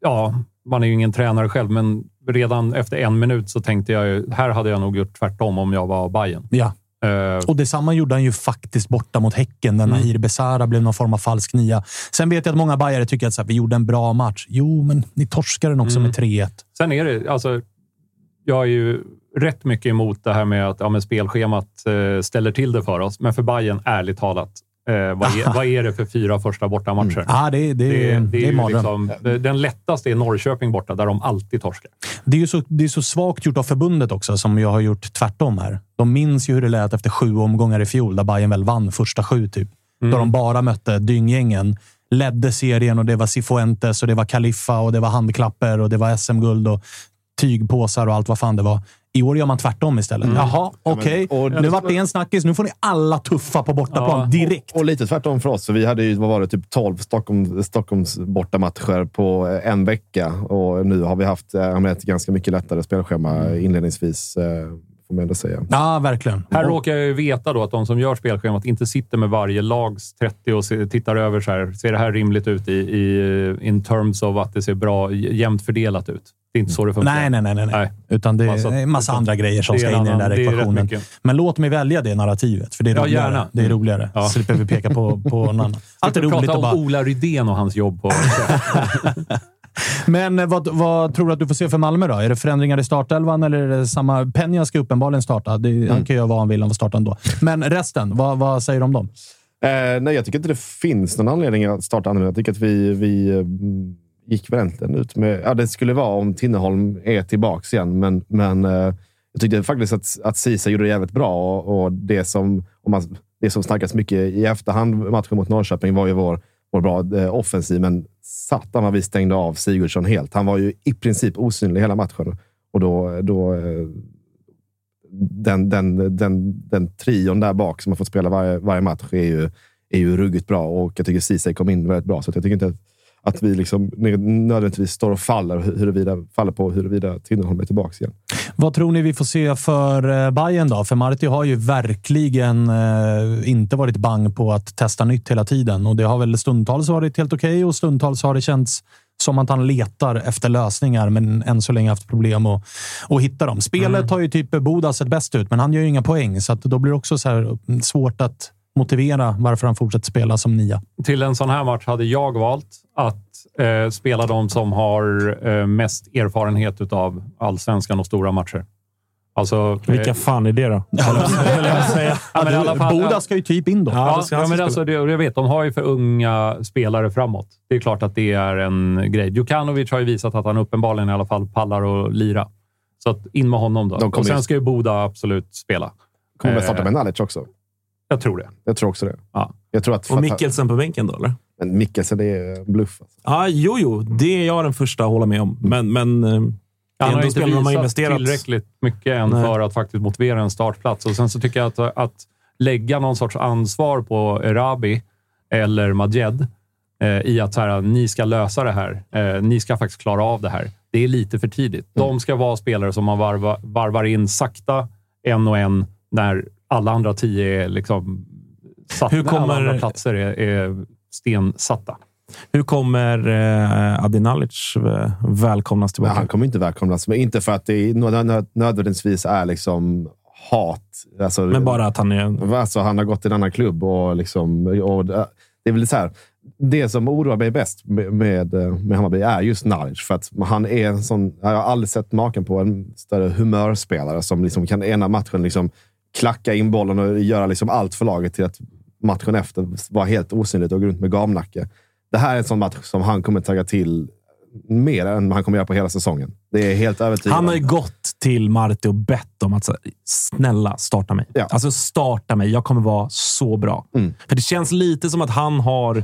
ja, man är ju ingen tränare själv, men redan efter en minut så tänkte jag ju, här hade jag nog gjort tvärtom om jag var Bayern. Ja. Eh, Och detsamma gjorde han ju faktiskt borta mot Häcken, när Nahir Besara blev någon form av falsk nia. Sen vet jag att många bajare tycker att så här, vi gjorde en bra match. Jo, men ni torskade den också med 3-1. Sen är det, alltså, jag är ju rätt mycket emot det här med att ja, men spelschemat eh, ställer till det för oss. Men för Bayern, ärligt talat, eh, vad, är, *laughs* vad är det för fyra första bortamatcher? Ja, det, det, det, Det, det är är liksom, den lättaste är Norrköping borta, där de alltid torskar. Det är ju så, det är så svagt gjort av förbundet också, som jag har gjort tvärtom här. De minns ju hur det lät efter sju omgångar i fjol, där Bayern väl vann första sju. Typ. Då de bara mötte dynggängen. Ledde serien och det var Cifuentes och det var Kaliffa och det var handklapper och det var SM-guld och tygpåsar och allt vad fan det var. I år gör man tvärtom istället. Jaha, okej. och- Nu vart det en snackis. Nu får ni alla tuffa på bortaplan Ja. direkt. Och lite tvärtom för oss, för vi hade ju, vad var det, typ 12 Stockholm, Stockholms bortamatcher på eh, en vecka. Och nu har vi haft eh, med ett ganska mycket lättare spelschema inledningsvis, eh, får man ändå säga. Ja, verkligen. Här råkar jag ju veta då att de som gör spelschemat inte sitter med varje lags 30 och tittar över så här. Ser det här rimligt ut i, i in terms of att det ser bra, jämnt fördelat ut? Det är inte så det funkar. Nej, nej, nej. nej, nej. Utan det är en massa andra grejer som ska in i den där ekvationen. Men låt mig välja det narrativet, för det är Ja, roligare. gärna. Det är roligare. Ja. Slipper vi peka på, på någon annan. *laughs* Allt är roligt prata att om bara... Ola Rydén och hans jobb på... *laughs* Men eh, vad, vad tror du att du får se för Malmö då? Är det förändringar i startelvan eller är det samma... Penja ska uppenbarligen starta. Det, Mm. Han kan göra vad han vill, han får starta ändå. Men resten, vad, vad säger du om dem? Eh, nej, jag tycker inte det finns någon anledning att starta annorlunda. Jag tycker att vi, vi mm, gick väl egentligen ut med... Ja, det skulle vara om Tinneholm är tillbaka igen, men, men eh, jag tyckte faktiskt att, att Sisa gjorde det jävligt bra. Och, och det, som, om man, det som snackas mycket i efterhand, matchen mot Norrköping, var ju vår, vår bra eh, offensiv. Men satan vad vi stängde av Sigurdsson helt. Han var ju i princip osynlig hela matchen. Och då, då eh, den, den, den, den trion där bak som har fått spela varje, varje match är ju, är ju ruggigt bra och jag tycker Ceesay kom in väldigt bra. Så jag tycker inte att, att vi liksom nödvändigtvis står och faller, huruvida, faller på huruvida Tinnerholm är tillbaka igen. Vad tror ni vi får se för eh, Bayern då? För Marti har ju verkligen eh, inte varit bang på att testa nytt hela tiden. Och Det har väl stundtals varit helt okej och stundtals har det känts som att han letar efter lösningar, men än så länge haft problem att, att hitta dem. Spelet har ju typ Boda sett bäst ut, men han gör ju inga poäng, så då blir det också så här svårt att motivera varför han fortsätter spela som nia. Till en sån här match hade jag valt att eh, spela de som har eh, mest erfarenhet av allsvenskan och stora matcher. Alltså, eh, Vilka fan är det då? *laughs* Boda ska ju typ in då. Ja, ja, men alltså, det, jag vet, de har ju för unga spelare framåt. Det är klart att det är en grej. Djukanovic har ju visat att han uppenbarligen i alla fall pallar att lira. Så att in med honom då. Och sen ska ju Boda absolut spela. Kommer väl Eh, starta med Nalic också? Jag tror det. Jag tror också det. Ja. Jag tror att Och Mikkelsen på bänken då, eller? Men Mikkelsen, det är bluff. Alltså. Ja, jo, jo. Det är jag den första att hålla med om. Men, men eh, Han har inte de har visat investerat. tillräckligt mycket än Nej. för att faktiskt motivera en startplats. Och sen så tycker jag att, att lägga någon sorts ansvar på Erabi eller Majed eh, i att så här, ni ska lösa det här. Eh, ni ska faktiskt klara av det här. Det är lite för tidigt. De ska vara spelare som man varvar, varvar in sakta, en och en, när alla andra tio är liksom satt, Hur när alla kommer- andra platser är, är stensatta. Hur kommer eh, Adi Nalic eh, välkomnas tillbaka? Men han kommer inte välkomnas. Men inte för att det nödvändigtvis är liksom hat. Alltså, Men bara att han är... Alltså, han har gått till en annan klubb och, liksom, och det det är väl så här. Det som oroar mig bäst med, med, med Hammarby är just Nalic. För att han är en sån... Jag har aldrig sett maken på en större humörspelare som liksom kan ena matchen liksom klacka in bollen och göra liksom allt för laget till att matchen efter vara helt osynligt och gå runt med gamnacke. Det här är en sån match som han kommer tagga till mer än han kommer göra på hela säsongen. Det är helt övertygande. Han har ju gått till Marti och bett om att snälla starta mig. Ja. Alltså starta mig. Jag kommer vara så bra. Mm. För det känns lite som att han har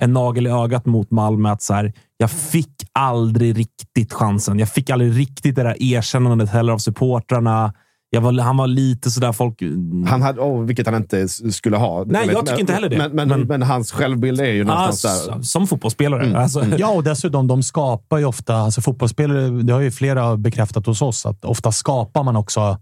en nagel i ögat mot Malmö. Att så här, jag fick aldrig riktigt chansen. Jag fick aldrig riktigt det där erkännandet heller av supportrarna. Jag var, han var lite sådär folk... Han hade, oh, vilket han inte skulle ha. Nej, jag tycker inte heller det. Men, men, Men- men, hans självbild är ju Ah, någonstans där. s- som fotbollsspelare. Mm. Alltså, Ja, och dessutom, de skapar ju ofta... Alltså fotbollsspelare, det har ju flera bekräftat hos oss, att ofta skapar man också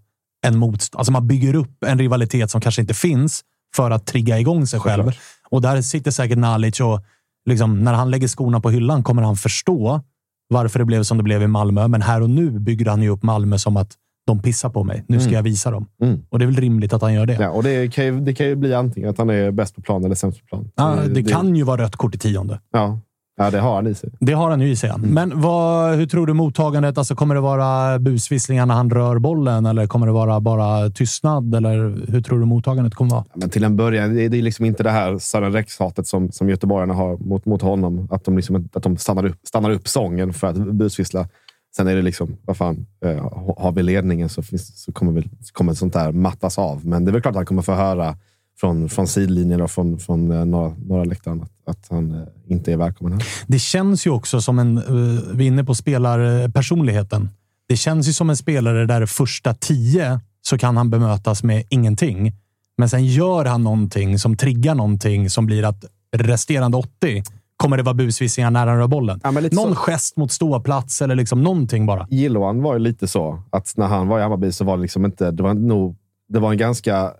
en motstånd. Alltså man bygger upp en rivalitet som kanske inte finns för att trigga igång sig själv. Såklart. Och där sitter säkert Nalic och liksom, när han lägger skorna på hyllan kommer han förstå varför det blev som det blev i Malmö. Men här och nu bygger han ju upp Malmö som att de pissar på mig. Nu ska jag visa dem. Mm. Och det är väl rimligt att han gör det. Ja, och det kan, ju, det kan ju bli antingen att han är bäst på plan eller sämst på plan. Ja, det kan ju vara rött kort i tionde. Ja, ja det har han i sig. Det har han ju i sig. Mm. Men vad, hur tror du mottagandet? Alltså, kommer det vara busvisslingar när han rör bollen eller kommer det vara bara tystnad? Eller hur tror du mottagandet kommer vara? Men till en början, det är, det är liksom inte det här Sören Rex-hatet som, som göteborgarna har mot, mot honom. Att de, liksom, att de stannar, upp, stannar upp sången för att busvissla. Sen är det liksom, vad fan, eh, har vi ledningen så, finns, så kommer, väl, så kommer sånt där mattas av. Men det är väl klart att han kommer få höra från, från sidlinjen och från, från eh, några norra, norra läktaren att, att han eh, inte är välkommen här. Det känns ju också som en... Eh, vi är inne på spelarpersonligheten. Det känns ju som en spelare där första tio så kan han bemötas med ingenting. Men sen gör han någonting som triggar någonting som blir att resterande 80 kommer det vara busvisslingar när han rör bollen. Ja, Någon så. gest mot ståplats eller liksom någonting bara. Gilloan var ju lite så att när han var i Hammarby så var det liksom inte... Det var, nog, det var en ganska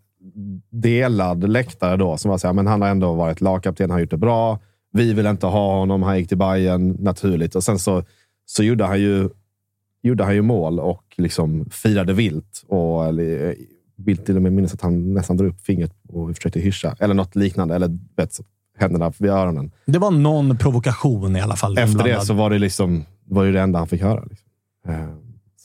delad läktare då som var så här, men han har ändå varit lagkapten, han har gjort det bra. Vi vill inte ha honom, han gick till Bayern naturligt. Och sen så, så gjorde, han ju, gjorde han ju mål och liksom firade vilt. Och eller, vill till och med minnas att han nästan drog upp fingret och försökte hyscha. Eller något liknande. Eller vet, händerna vid öronen. Det var någon provokation i alla fall. Efter det så var det liksom var det, det enda han fick höra. Liksom.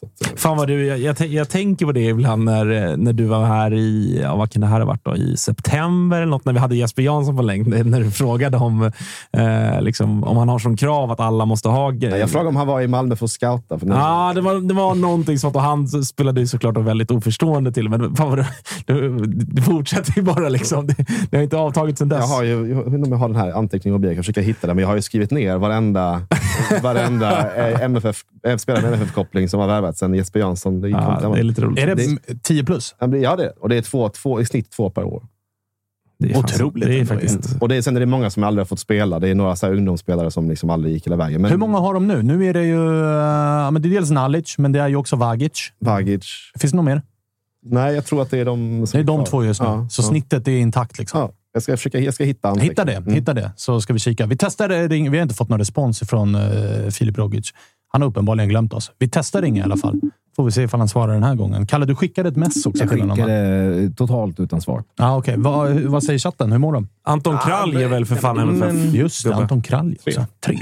Eh, att, eh, Fan vad du, jag, jag, jag tänker på det ibland när, när du var här i, ja, vad kan det här ha varit då? I september eller något, när vi hade Jesper Jansson på länk. *laughs* När du frågade om, eh, liksom, om han har som krav att alla måste ha... Nej, Jag frågade om han var i Malmö för att scouta. För Ja, det var, det var någonting sånt och han spelade ju såklart väldigt oförstående till. Men fan vad du, *laughs* du, du fortsätter ju bara. Liksom. Det, det har inte avtagit sedan dess. jag, har ju, jag vet jag har den här anteckningen mobil. Jag kan försöka hitta den, men jag har ju skrivit ner varenda, *laughs* varenda eh, MFF, eh, spelare med MFF-koppling som har värvat sen Jesper Jansson. Det gick ja, det är lite roligt. Är det Det- 10 plus? Ja, det- det. Och det är två, två, i snitt två per år. Det är Otroligt. Det är faktiskt... Och det är, sen är det många som aldrig har fått spela. Det är några så här ungdomsspelare som liksom aldrig gick hela vägen. Men Hur många har de nu? Nu är det ju... eh, men det är dels Nalic, men det är ju också Vagic. Vagic? Finns det något mer? Nej, jag tror att det är de som Det är de två just nu. Ja, så ja. snittet är intakt. Liksom. Ja, jag, ska försöka, jag ska hitta Hitta det, Mm. hitta det, så ska vi kika. Vi testar det. ring- Vi har inte fått någon respons från uh, Filip Rogic. Han har uppenbarligen glömt oss. Vi testar ringa i alla fall. Får vi se ifall han svarar den här gången. Kalle, du skickade ett mess också Jag va? skickade totalt utan svar. Ah, okay. vad, vad säger chatten? Hur mår de? Anton Kralj är väl för fan MFF. Just det. Anton Kralj också. Tre.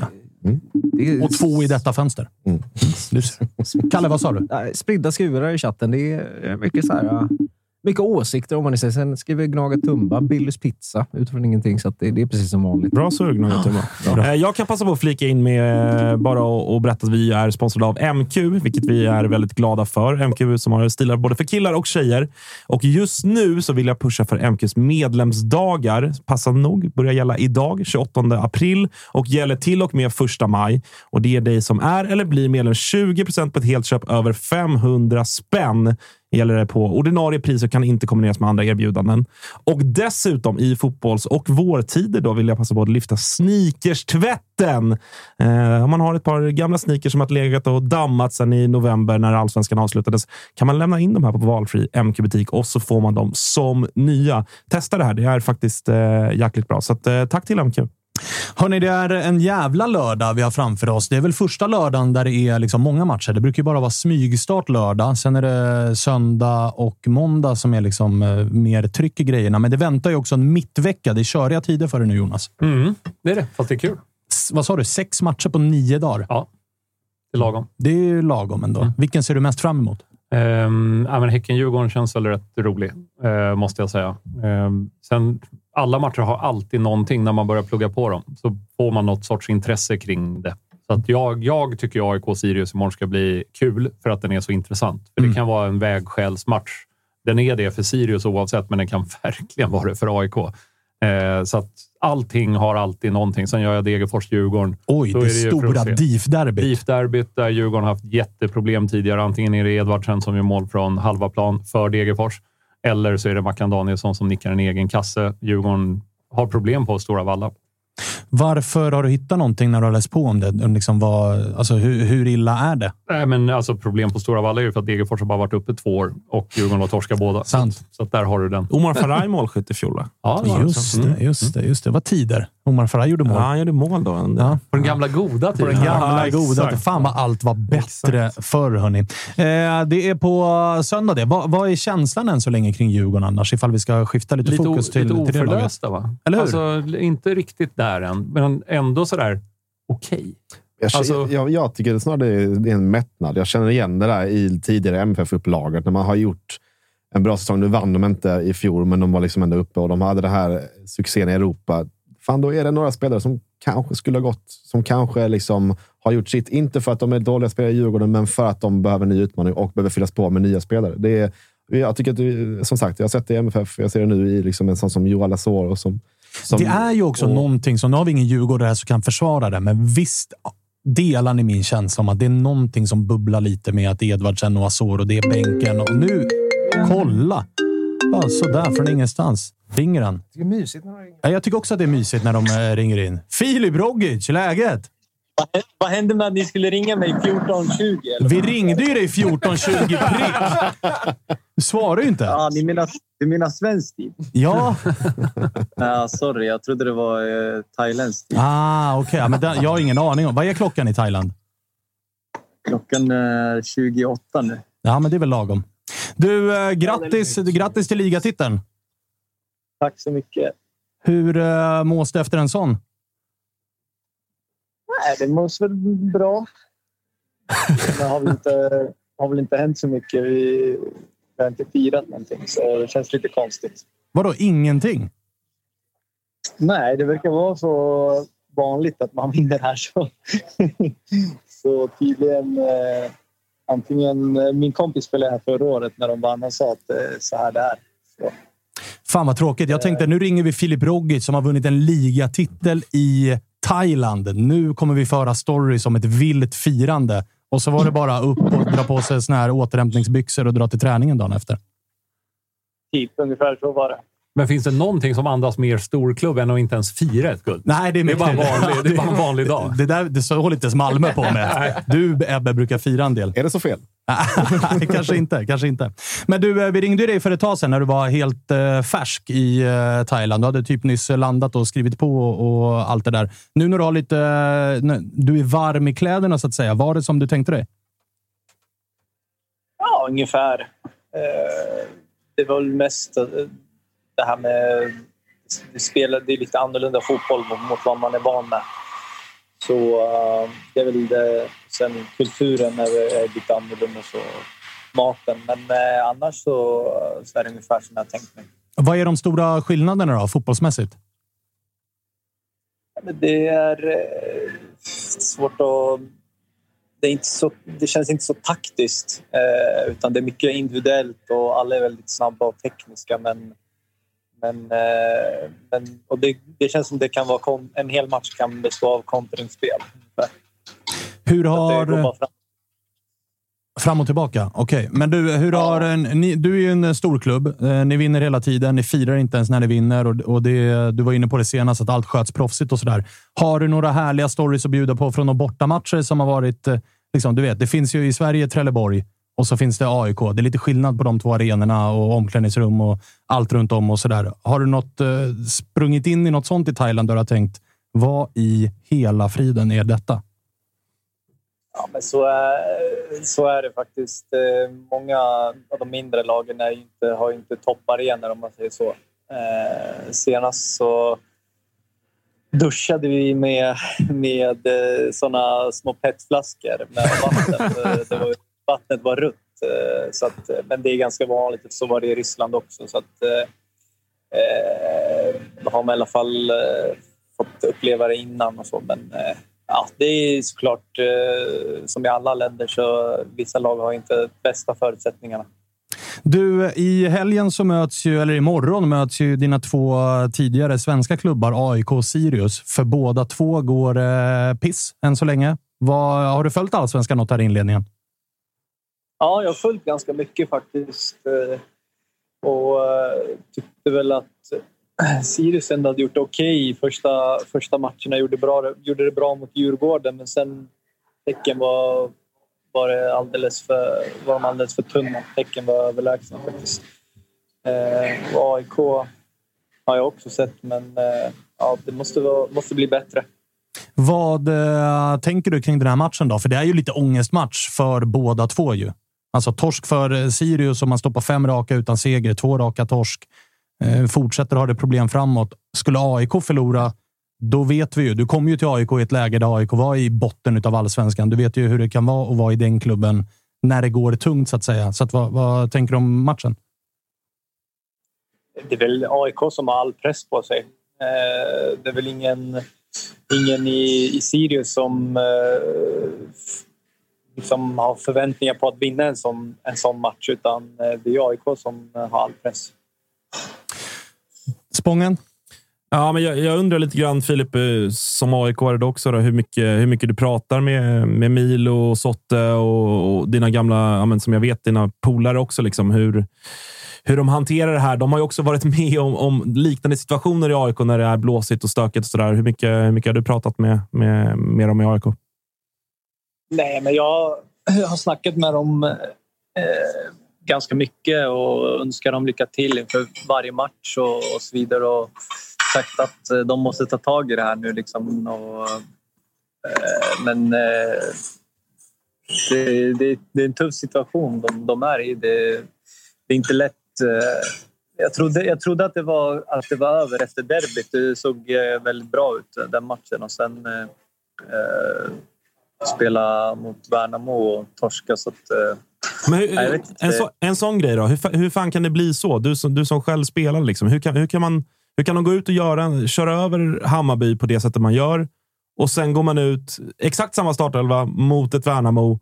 Är- Och två i detta fönster. Mm. Kalle, vad sa du? Spridda skurar i chatten. Det är mycket så här... ja, Mycket åsikter om man säger. Sen skriver Gnaget Tumba, Billys pizza, utifrån ingenting. Så att det, det är precis som vanligt. Bra surr, Gnaget Tumba. Eh, Jag kan passa på att flika in med eh, bara och och berätta att vi är sponsrade av MQ, vilket vi är väldigt glada för. MQ som har stilar både för killar och tjejer. Och just nu så vill jag pusha för MQs medlemsdagar. Passande nog börjar gälla idag, 28 april och gäller till och med 1 maj. Och det är dig som är eller blir medlem 20 på ett helt köp över 500 spänn gäller det på ordinarie pris och kan inte kombineras med andra erbjudanden. Och dessutom i fotbolls och vårtider då vill jag passa på att lyfta sneakerstvätten. Eh, om man har ett par gamla sneakers som har legat och dammat sedan i november när allsvenskan avslutades kan man lämna in dem här på valfri MQ-butik och så får man dem som nya. Testa det här. Det är faktiskt eh, jäkligt bra. Så att, eh, tack till MQ. Hörni, det är en jävla lördag vi har framför oss. Det är väl första lördagen där det är liksom många matcher. Det brukar ju bara vara smygstart lördag. Sen är det söndag och måndag som är liksom eh, mer tryck i grejerna. Men det väntar ju också en mittvecka. Det är köriga tider för det nu, Jonas. Mm, det är det, fast det är kul. S- vad sa du? Sex matcher på nio dagar? Ja, det är lagom. Det är ju lagom ändå. Vilken ser du mest fram emot? Um, Häcken-Djurgården känns väl rätt rolig, eh, måste jag säga. Ehm, sen, alla matcher har alltid någonting när man börjar plugga på dem. Så får man något sorts intresse kring det. Så att jag, jag tycker AIK-Sirius imorgon ska bli kul för att den är så intressant. För Det kan vara en vägskälsmatch. Den är det för Sirius oavsett, men den kan *laughs* verkligen vara det för AIK. Eh, så att allting har alltid någonting. Sen gör jag Degerfors-Djurgården. Oj, det för stora. DIF-derbyt. DIF-derbyt där Djurgården har haft jätteproblem tidigare. Antingen är det Edvardsen som gör mål från halva plan för Degerfors eller så är det Mackan Danielsson som nickar en egen kasse. Djurgården har problem på Stora Valla. Varför har du hittat någonting när du har läst på om det? Om Liksom vad, alltså, hur, hur illa är det? Nej, men alltså problem på Stora Valla är ju för att Degerfors har bara varit uppe två år och Djurgården har torskat båda. Sant. Så att där har du den. Omar Faraj målskytt i fjol. Ja, det. Just det, just det, just det. Vad tider. Omar Faraj gjorde mål. Ja, han gjorde mål då. Ja. På den gamla goda På tiden. den gamla Ja, goda. exakt. Fan vad allt var bättre Exakt. förr, hörni. Eh, det är på söndag det. Vad, vad är känslan än så länge kring Djurgården annars? Ifall vi ska skifta lite, Lite, fokus till, lite till det laget. va? Eller hur? Alltså, inte riktigt där än, men ändå sådär okej. Jag, Alltså- jag, jag tycker det snarare är det är en mättnad. Jag känner igen det där i tidigare MFF-upplaget när man har gjort en bra säsong. Nu vann de inte i fjol, men de var liksom ändå uppe och de hade det här succén i Europa. Fan, då är det några spelare som kanske skulle ha gått, som kanske liksom har gjort sitt. Inte för att de är dåliga spelare i Djurgården, men för att de behöver en ny utmaning och behöver fyllas på med nya spelare. Det är, jag tycker att, det- som sagt, jag har sett det i MFF. Jag ser det nu i liksom en sån som Johan Lasor. Och som, som, Det är ju också och- någonting som, nu har vi ingen djurgårdare här som kan försvara det, men visst delar ni min känsla om att det är någonting som bubblar lite med att Edvardsen och Azor och det är bänken. Och nu, kolla! Bara sådär från ingenstans. Ringer han. Det är mysigt när de ringer. Ja, Jag tycker också att det är mysigt när de eh, ringer in. Filip Rogic, läget? Vad- Vad hände med att ni skulle ringa mig 14.20? eller? Vi ringde ju dig 14.20 prick. Du svarar ju inte. Ja, ni menar, du menar svensk tid? Ja. *laughs* Ja, sorry, jag trodde det var eh, thailändsk tid. Ah, okej. Ja, men den- jag har ingen aning om. Vad är klockan i Thailand? Klockan är 28 nu. Ja, men det är väl lagom. Du, eh, grattis, grattis till ligatiteln. Tack så mycket. Hur eh, mås det efter en sån? Nej, det måste väl bra. Det har väl inte, har väl inte hänt så mycket. Vi, vi har inte firat någonting, så det känns lite konstigt. Vadå, ingenting? Nej, det verkar vara så vanligt att man vinner här. Så, så tydligen... Eh, antingen... eh, Min kompis spelade här förra året när de vann. Han sa att eh, så här det är. Så, Fan vad tråkigt. Jag tänkte nu ringer vi Filip Rogic som har vunnit en ligatitel i Thailand. Nu kommer vi föra stories om ett vilt firande. Och så var det bara upp och dra på sig såna här återhämtningsbyxor och dra till träningen dagen efter. typ ungefär så var det. Men finns det någonting som andas mer storklubb än att inte ens fira ett guld? Nej, det är, Det är bara en vanlig, det är bara en vanlig dag. Det, där, det så håller inte ens Malmö på med. Du, Ebbe, brukar fira en del. Är det så fel? Nej, *laughs* kanske inte. Kanske inte. Men du, eh, vi ringde ju dig för ett tag sedan när du var helt eh, färsk i eh, Thailand. Du hade typ nyss landat och skrivit på och allt det där. Nu när du har lite... eh, du är varm i kläderna, så att säga. Var det som du tänkte dig? Ja, ungefär. Det var väl mest det här med... Det, spelar, det är lite annorlunda fotboll mot, vad man är van med. Så eh, det är väl det. Sen kulturen är, är lite annorlunda. Så maten. Men eh, annars så, så är det ungefär som jag tänkt mig. Vad är de stora skillnaderna då, fotbollsmässigt? Det är eh, svårt att... Det, är inte så, det känns inte så taktiskt, utan det är mycket individuellt och alla är väldigt snabba och tekniska. Men, men, eh, men, och det, det känns som det kan vara kon, en hel match kan bestå av kontringsspel. Hur har... fram. Och tillbaka. Okej, men du, hur har ni, du är ju en stor klubb. Eh, ni vinner hela tiden. Ni firar inte ens när ni vinner. Och, och det, du var inne på det senast, att allt sköts proffsigt och sådär. Har du några härliga stories att bjuda på från de bortamatcher som har varit... eh, Liksom, du vet, det finns ju i Sverige Trelleborg och så finns det AIK. Det är lite skillnad på de två arenorna och omklädningsrum och allt runt om och sådär. Har du något, eh, sprungit in i något sånt i Thailand där du har tänkt Vad i hela friden är detta? Ja, men så är, så är det faktiskt. Eh, många av de mindre lagen är ju inte, har ju inte topparenor om man säger så. Eh, senast så duschade vi med, med eh, såna små petflaskor med vatten. Det var, vattnet var rött. eh, Så att, eh, men det är ganska vanligt. Så var det i Ryssland också. Så att, eh, eh, då har man i alla fall eh, fått uppleva det innan och så. Men eh, ja, det är såklart eh, som i alla länder så vissa lag har inte bästa förutsättningarna. Du, i helgen så möts ju, eller imorgon möts ju dina två tidigare svenska klubbar AIK och Sirius. För båda två går eh, piss än så länge. Vad, har du följt allsvenskan något här i inledningen? Ja, jag har följt ganska mycket faktiskt. Eh, och eh, tyckte väl att eh, Sirius ändå hade gjort det okej okay. första, första matcherna. Gjorde, bra, gjorde det bra mot Djurgården, men sen tecken var, var, det alldeles för, var de alldeles för tunna. Häcken var överlägsna faktiskt. Eh, och AIK har jag också sett, men eh, ja, det måste, vara, måste bli bättre. Vad eh, tänker du kring den här matchen då? För det är ju lite ångestmatch för båda två ju. Alltså torsk för eh, Sirius om man stoppar fem raka utan seger, två raka torsk. Eh, fortsätter ha det problem framåt. Skulle AIK förlora, då vet vi ju. Du kommer ju till AIK i ett läge där AIK var i botten av allsvenskan. Du vet ju hur det kan vara att vara i den klubben när det går tungt så att säga. Så att, vad, vad tänker du om matchen? det är väl AIK som har all press på sig. Eh, det är väl ingen, ingen i, i Sirius som eh, liksom har förväntningar på att vinna en sån, en sån match utan eh, det är AIK som eh, har all press. Spången? Ja, men jag, jag undrar lite grann, Filip, eh, som aik är det också, då, hur, mycket, hur mycket du pratar med, med Milo och Sotte och, och dina gamla, ja, men som jag vet, dina polare också. Liksom, hur, hur de hanterar det här. De har ju också varit med om, om liknande situationer i AIK när det är blåsigt och stökigt. Och så där. Hur, mycket, hur mycket har du pratat med, med, med dem i AIK? Nej, men jag har snackat med dem eh, ganska mycket och önskar dem lycka till inför varje match och, och så vidare. Och sagt att eh, de måste ta tag i det här nu. Liksom, och, eh, men eh, det, det, det är en tuff situation de, de är i. Det, det är inte lätt. eh, Jag trodde, jag trodde att, det var, att det var över efter derbyt. Det såg eh, väldigt bra ut, den matchen. Och sen eh, eh spela mot Värnamo och torska. Så att, eh, Men hur, Nej, en, så, en sån grej då. Hur, hur fan kan det bli så? Du som, du som själv spelar, liksom. hur, kan, hur, kan man, hur kan de gå ut och göra, köra över Hammarby på det sättet man gör? Och sen går man ut exakt samma startelva mot ett Värnamo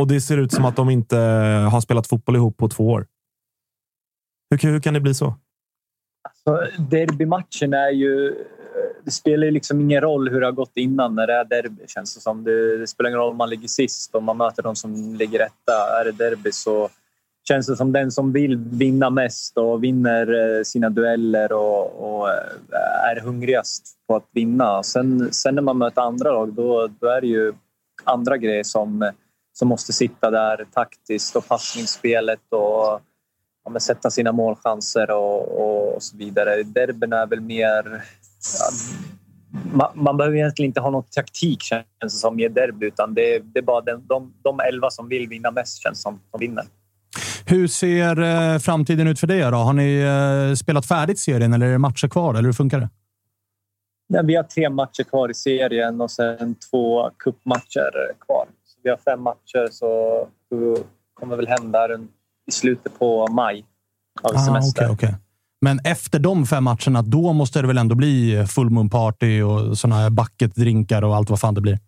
och det ser ut som att de inte har spelat fotboll ihop på två år. Hur, kan- hur kan det bli så? Så derbymatchen är ju... Det spelar ju liksom ingen roll hur det har gått innan när det är derby. Känns det, som. Det, det spelar ingen roll om man ligger sist och man möter de som ligger etta. Är det derby så känns det som den som vill vinna mest och vinner eh, sina dueller och, och eh, är hungrigast på att vinna. Sen, sen när man möter andra lag då, då är det ju andra grejer som, som måste sitta där taktiskt och passningsspelet och ja, sätta sina målchanser och, och, och så vidare. Derbyn är väl mer... Man, man behöver egentligen inte ha någon taktik känns det som i ett derby utan det, det är bara den, de, de elva som vill vinna mest känns som, som vinner. Hur ser eh, framtiden ut för dig? Då? Har ni eh, spelat färdigt serien eller är det matcher kvar? Eller hur funkar det? Ja, vi har tre matcher kvar i serien och sen två cupmatcher kvar. Så vi har fem matcher så vi kommer väl hem där i slutet på maj av Ah, semester. okej, okej. Men efter de fem matcherna, då måste det väl ändå bli full moon party och såna här bucket-drinkar och allt vad fan det blir.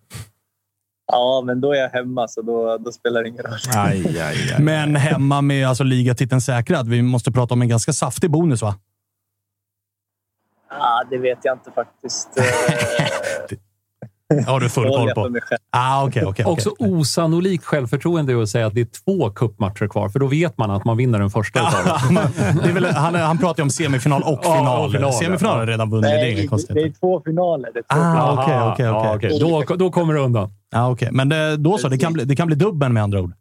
Ja, men då är jag hemma så då, då spelar det ingen roll. Aj, aj, aj. Men hemma med alltså, ligatiteln säkrad. Vi måste prata om en ganska saftig bonus, va? Ah, det vet jag inte faktiskt. *laughs* *laughs* Har du full det koll jag på? Ah, okay, okay, okay. Också osannolikt självförtroende att säga att det är två cupmatcher kvar, för då vet man att man vinner den första. *laughs* det väl, han, han pratar ju om semifinal och Ja, final. och final, Semifinal ja. har redan vunnit. det är Nej, det, det är två finaler. Det är två Ah, finaler. ja, okej. okej. Då, då kommer du undan. Ah, okay. Men det, då så, det kan, bli, det kan bli dubbeln med andra ord.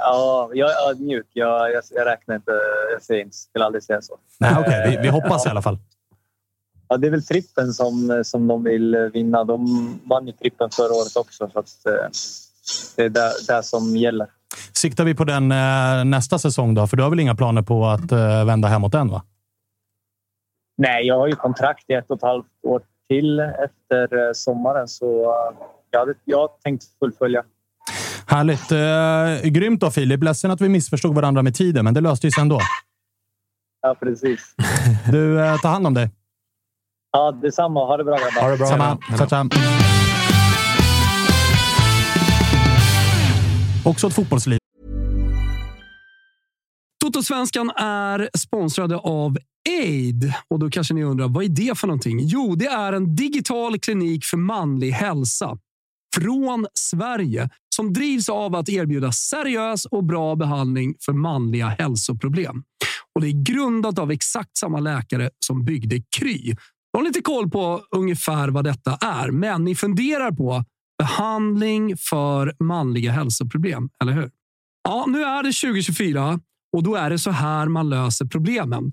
Ja, jag är ödmjuk. Jag, jag, jag räknar inte. Jag säger inte, skulle aldrig säga så. Nej, okay. vi, vi hoppas i alla fall. Ja, det är väl trippen som, som de vill vinna. De vann ju trippen förra året också. Så att, eh, det är det, det som gäller. Siktar vi på den eh, nästa säsong då? För du har väl inga planer på att eh, vända hemåt än? va? Nej, jag har ju kontrakt i ett och ett halvt år till efter eh, sommaren. Så eh, jag, hade, jag har tänkt fullfölja. Härligt. Eh, grymt då, Filip. Ledsen att vi missförstod varandra med tiden, men det löste sig ändå. Ja, precis. *laughs* Du, eh, ta hand om dig. Ja, detsamma. Ha det bra, grabbar. Ha det bra. Samma. Tja. Också ett fotbollsliv. Totosvenskan är sponsrade av Aid. Och då kanske ni undrar, vad är det för någonting? Jo, det är en digital klinik för manlig hälsa från Sverige som drivs av att erbjuda seriös och bra behandling för manliga hälsoproblem. Och Det är grundat av exakt samma läkare som byggde Kry. Jag har lite koll på ungefär vad detta är, men ni funderar på behandling för manliga hälsoproblem, eller hur? Ja, nu är det 2024 och då är det så här man löser problemen.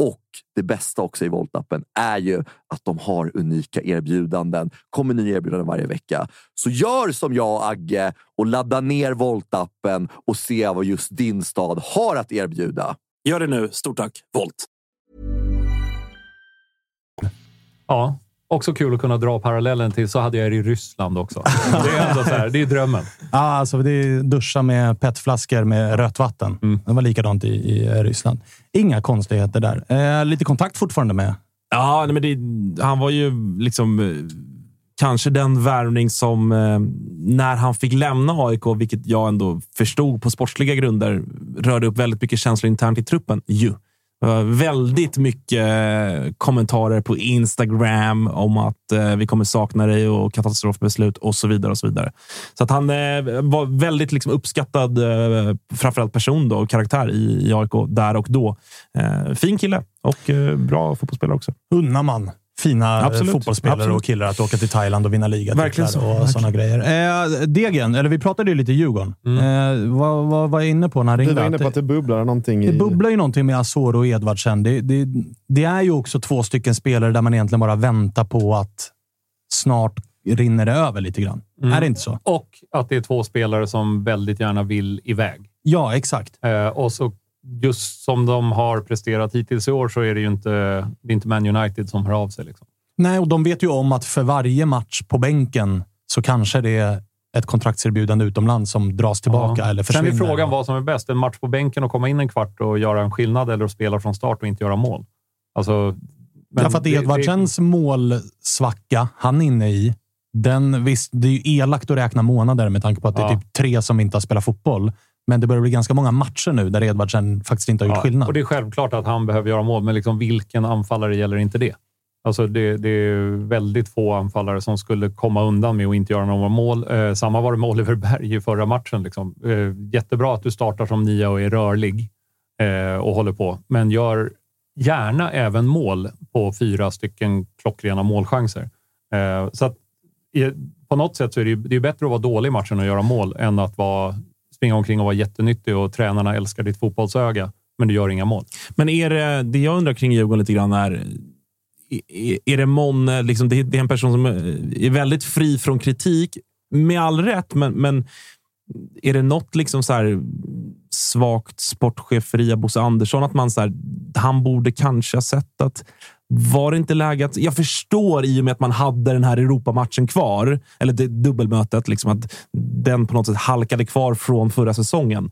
Och det bästa också i Volt-appen är ju att de har unika erbjudanden. kommer nya erbjudanden varje vecka. Så gör som jag Agge och ladda ner Volt-appen och se vad just din stad har att erbjuda. Gör det nu. Stort tack, Volt! Ja, också kul att kunna dra parallellen till så hade jag det i Ryssland också. Det är ändå så här, det är drömmen. *laughs* Ja, alltså det är duscha med petflaskor med rött vatten. Det var likadant i, i Ryssland. Inga konstigheter där. Eh, lite kontakt fortfarande med. Ja, nej, men det, han var ju liksom eh, kanske den värvning som eh, när han fick lämna AIK, vilket jag ändå förstod på sportsliga grunder, rörde upp väldigt mycket känslor internt i truppen. Ju. Väldigt mycket eh, kommentarer på Instagram om att eh, vi kommer sakna dig och katastrofbeslut och så vidare. och Så vidare. Så att han eh, var väldigt liksom, uppskattad, framförallt person då, och karaktär i, AIK där och då. Fin kille och bra fotbollsspelare också. Unnar man fina Absolut. eh, fotbollsspelare Absolut. och killar att åka till Thailand och vinna liga Verkligen så. och Verkligen. sådana grejer. Eh, Degen, eller vi pratade ju lite Djurgården. Eh, vad, vad var jag inne på när jag Du ringde? var inne på att det bubblar någonting Det i... bubblar ju någonting med Asoro och Edvardsen. Det, det, det är ju också två stycken spelare där man egentligen bara väntar på att snart rinner det över lite grann. Mm. Är det inte så? Och att det är två spelare som väldigt gärna vill iväg. Ja, exakt. Eh, och så just som de har presterat hittills i år så är det ju inte, det inte Man United som hör av sig. Liksom. Nej, och de vet ju om att för varje match på bänken så kanske det är ett kontraktserbjudande utomlands som dras tillbaka eller Sen försvinner. är frågan vad som är bäst. En match på bänken och komma in en kvart och göra en skillnad eller att spela från start och inte göra mål. Alltså, men ja, för att det- det- Edvardsens målsvacka han är inne i, den, visst, det är ju elakt att räkna månader med tanke på att det är Ja. typ tre som inte har spelat fotboll. Men det börjar bli ganska många matcher nu där Edvardsen faktiskt inte har gjort Ja, skillnad. Och det är självklart att han behöver göra mål, men liksom vilken anfallare gäller inte det? Alltså det, det är väldigt få anfallare som skulle komma undan med att inte göra några mål. Eh, samma var det med Oliver Berg i förra matchen. Liksom. Eh, jättebra att du startar som nia och är rörlig eh, och håller på, men gör gärna även mål på fyra stycken klockrena målchanser. Eh, så att, på något sätt så är det, ju, det är bättre att vara dålig i matchen och göra mål än att vara, springa omkring och vara jättenyttig och tränarna älskar ditt fotbollsöga, men du gör inga mål. Men är det, det jag undrar kring Djurgården lite grann är, är, det Mån, liksom, det, det är en person som eh, är väldigt fri från kritik, med all rätt, men, men är det något liksom så här svagt sportcheferi av Bosse Andersson? Att man så här, han borde kanske ha sett att var det inte läge att... Jag förstår i och med att man hade den här Europamatchen kvar, eller det dubbelmötet, liksom att den på något sätt halkade kvar från förra säsongen.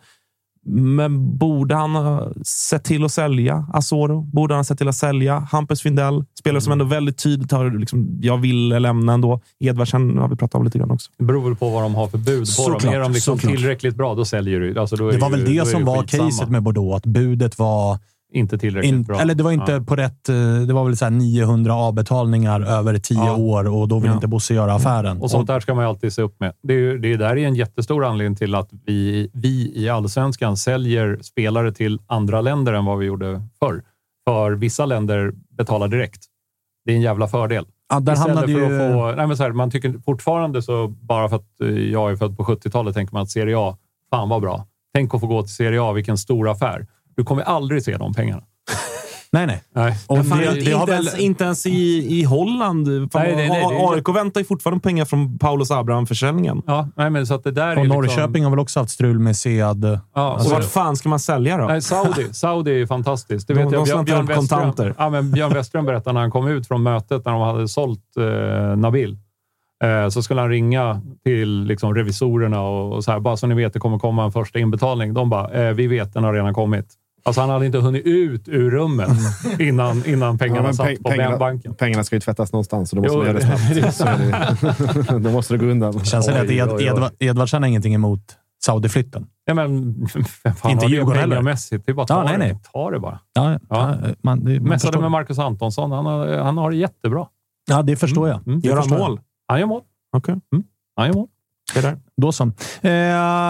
Men borde han ha sett till att sälja Asoro? Borde han ha sett till att sälja Hampus Findell? Spelare som ändå väldigt tydligt har liksom, jag vill lämna ändå. Edvardsen har vi pratat om lite grann också. Det beror väl på vad de har för bud på Såklart, dem. Är de liksom såklart. tillräckligt bra, då säljer du. Alltså, då det var ju- väl det som var skitsamma. caset med Bordeaux, att budet var Inte tillräckligt in, bra. Eller det var inte Ja. på rätt... eh, Det var väl så här 900 avbetalningar över tio Ja. år och då vill Ja. inte Bosse göra affären. Och sånt där ska man ju alltid se upp med. Det är, det är där är en jättestor anledning till att vi, vi i allsvenskan säljer spelare till andra länder än vad vi gjorde förr. För vissa länder betalar direkt. Det är en jävla fördel. ja, där Istället hamnade för ju... att få, nej men så här, man tycker fortfarande så, bara för att eh, jag är född på 70-talet, tänker man att Serie A, fan vad bra. Tänk att få gå till Serie A, vilken stor affär. Du kommer aldrig se de pengarna. *laughs* Nej, nej. Nej. Och fan, det, inte, det har väl... ens, inte ens i, i Holland. Fan, Nej, nej, nej, det är- AIK väntar ju fortfarande pengar från Paulus Abraham-försäljningen. Ja, nej, men så att det där är Och ju Norrköping har väl också haft strul med Sead. Ja, Så och- vart fan ska man sälja då? Nej, Saudi. *laughs* Saudi är fantastiskt. Det De- vet de jag. Björn, Björn, kontanter. ja, men Björn Westström berättade när han kom ut från mötet när de hade sålt eh, Nabil. Eh, så skulle han ringa till liksom, revisorerna och, och så här, bara så ni vet, det kommer komma en första inbetalning. De bara, eh, vi vet, den har redan kommit. Alltså han hade inte hunnit ut ur rummet innan, innan pengarna Ja, satt peng- på pengarna, banken. pengarna ska ju tvättas någonstans, så då måste Jo, man göra det snabbt. *laughs* *laughs* Då måste det gå undan. Känns det att Ed. Edvard, Edvardsen har ingenting emot Saudi-flytten? Ja, men, fan Inte Djurgården heller. Det är bara att ta Ja, nej, det. nej. Ta det bara. Ja, ja. Man, det, man Mässade förstår. med Marcus Antonsson. Han har, han har det jättebra. Ja, det förstår jag. Mm. Det Gör han mål? Han gör mål. Okej. Han gör mål. Det där. Då så. Eh,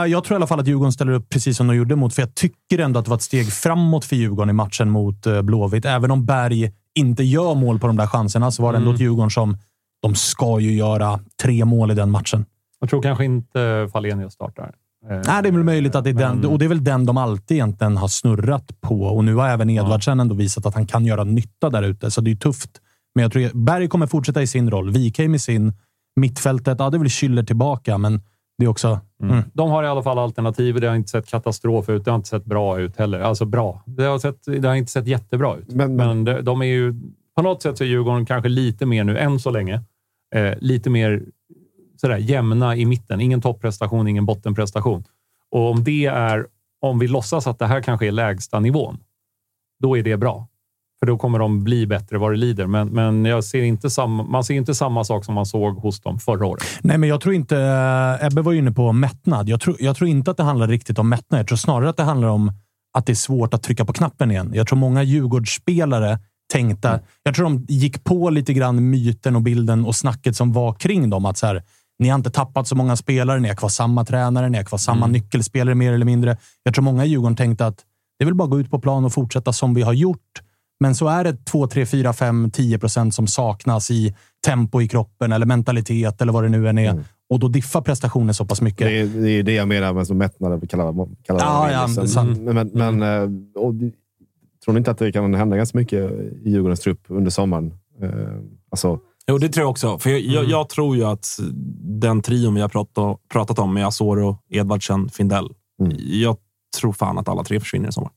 jag tror i alla fall att Djurgården ställer upp precis som de gjorde mot, för jag tycker ändå att det var ett steg framåt för Djurgården i matchen mot eh, Blåvitt. Även om Berg inte gör mål på de där chanserna så var det ändå Mm. ett Djurgården som de ska ju göra tre mål i den matchen. Jag tror kanske inte Falenius startar. Eh, Nej, det är väl möjligt att det är den, men- och det är väl den de alltid egentligen har snurrat på. Och nu har även Edvardsen ändå visat att han kan göra nytta där ute, så det är tufft. Men jag tror Berg kommer fortsätta i sin roll. Wikheim i sin. Mittfältet, ja, det är väl Schüller tillbaka, men det är också... Mm. De har i alla fall alternativ. Det har inte sett katastrof ut. Det har inte sett bra ut heller. Alltså bra. Det har, sett, det har inte sett jättebra ut. Men- Men, men- de, de är ju... På något sätt så är Djurgården kanske lite mer nu, än så länge, eh, lite mer sådär, jämna i mitten. Ingen topprestation, ingen bottenprestation. Och om det är... Om vi låtsas att det här kanske är lägsta nivån, då är det bra. För då kommer de bli bättre vad det lider. Men, men jag ser inte samma, man ser inte samma sak som man såg hos dem förra året. Nej, men jag tror inte... eh, Ebbe var inne på mättnad. Jag tror, jag tror inte att det handlar riktigt om mättnad. Jag tror snarare att det handlar om att det är svårt att trycka på knappen igen. Jag tror många Djurgårdsspelare tänkte... Jag tror de gick på lite grann myten och bilden och snacket som var kring dem. Att så här, ni har inte tappat så många spelare, ni har kvar samma tränare, ni har kvar samma nyckelspelare mer eller mindre. Jag tror många i Djurgården tänkte att det är väl bara att gå ut på plan och fortsätta som vi har gjort. Men så är det 2, 3, 4, 5, 10 procent som saknas i tempo i kroppen eller mentalitet eller vad det nu än är. Och då diffar prestationen så pass mycket. Det är, det är det jag menar med som mättnad. vi Kallar, kallar Ja, det. ja, det är sant. Men, men, men, och, det- tror ni inte att det kan hända ganska mycket i Djurgårdens trupp under sommaren? Eh, alltså, Jo, det tror jag också. För jag, jag, jag tror ju att den trion vi har pratat, pratat om med Asoro, Edvardsen, Findell. Jag tror fan att alla tre försvinner i sommar.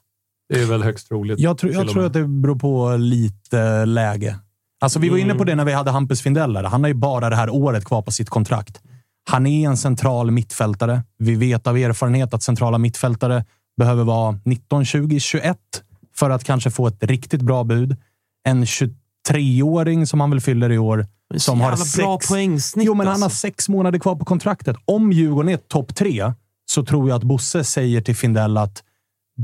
Det är väl högst troligt. Jag, tror, jag tror att det beror på lite läge. Alltså, vi var inne på det när vi hade Hampus Findell. där. Han har ju bara det här året kvar på sitt kontrakt. Han är en central mittfältare. Vi vet av erfarenhet att centrala mittfältare behöver vara 19, 20, 21 för att kanske få ett riktigt bra bud. En 23-åring som han väl fyller i år. Som har jävla bra sex, poängsnitt, Jo, men han har alltså. sex månader kvar på kontraktet. Om Djurgården är topp tre så tror jag att Bosse säger till Findell att